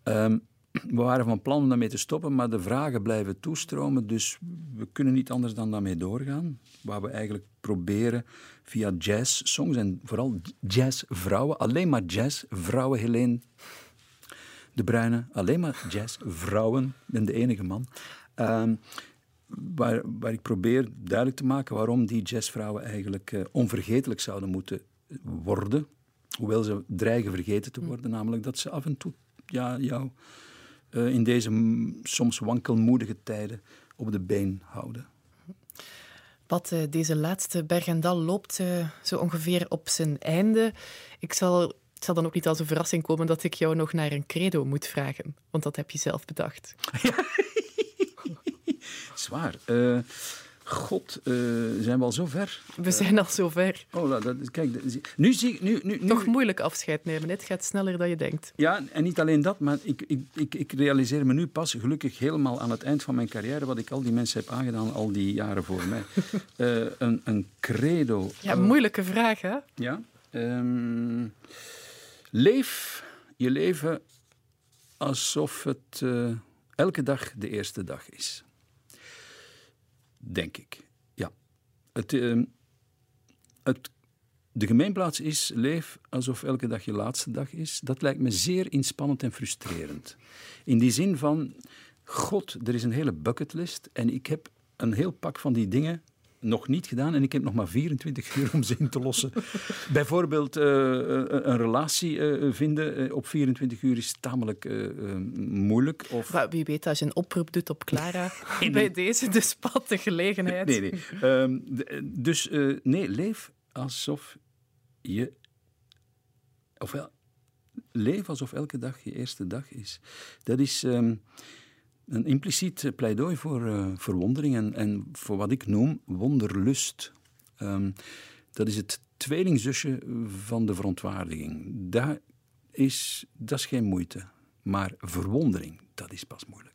Um, we waren van plan om daarmee te stoppen, maar de vragen blijven toestromen. Dus we kunnen niet anders dan daarmee doorgaan. Waar we eigenlijk proberen via jazz-songs en vooral jazzvrouwen, alleen maar jazzvrouwen, Helene de Bruyne, alleen maar jazzvrouwen, ben de enige man. Um, waar, waar ik probeer duidelijk te maken waarom die jazzvrouwen eigenlijk uh, onvergetelijk zouden moeten worden. Hoewel ze dreigen vergeten te worden, namelijk dat ze af en toe ja, jou uh, in deze soms wankelmoedige tijden op de been houden. Pat, uh, deze laatste Bergendal loopt uh, zo ongeveer op zijn einde. Ik zal, het zal dan ook niet als een verrassing komen dat ik jou nog naar een credo moet vragen, want dat heb je zelf bedacht. Zwaar. God, uh, zijn we al zo ver? We zijn al zo ver. Oh, dat, kijk, nu zie ik... Nu, nu, nu... Toch moeilijk afscheid nemen. Het gaat sneller dan je denkt. Ja, en niet alleen dat, maar ik, ik, ik, ik realiseer me nu pas gelukkig helemaal aan het eind van mijn carrière wat ik al die mensen heb aangedaan al die jaren voor mij. uh, een, een credo. Ja, moeilijke vraag, hè? Ja. Um, leef je leven alsof het uh, elke dag de eerste dag is. Denk ik. Ja. Het, uh, het, de gemeenplaats is leef alsof elke dag je laatste dag is. Dat lijkt me zeer inspannend en frustrerend. In die zin van, god, er is een hele bucketlist en ik heb een heel pak van die dingen nog niet gedaan en ik heb nog maar 24 uur om ze in te lossen. Bijvoorbeeld uh, een relatie uh, vinden op 24 uur is tamelijk uh, moeilijk. Of... Maar wie weet, als je een oproep doet op Clara, nee, bij deze de spat de gelegenheid. Nee, nee. Um, dus nee, leef alsof je... Ofwel, leef alsof elke dag je eerste dag is. Dat is... Um, een impliciet pleidooi voor uh, verwondering en, en, voor wat ik noem wonderlust. Um, dat is het tweelingzusje van de verontwaardiging. Dat is, dat is geen moeite. Maar verwondering, dat is pas moeilijk.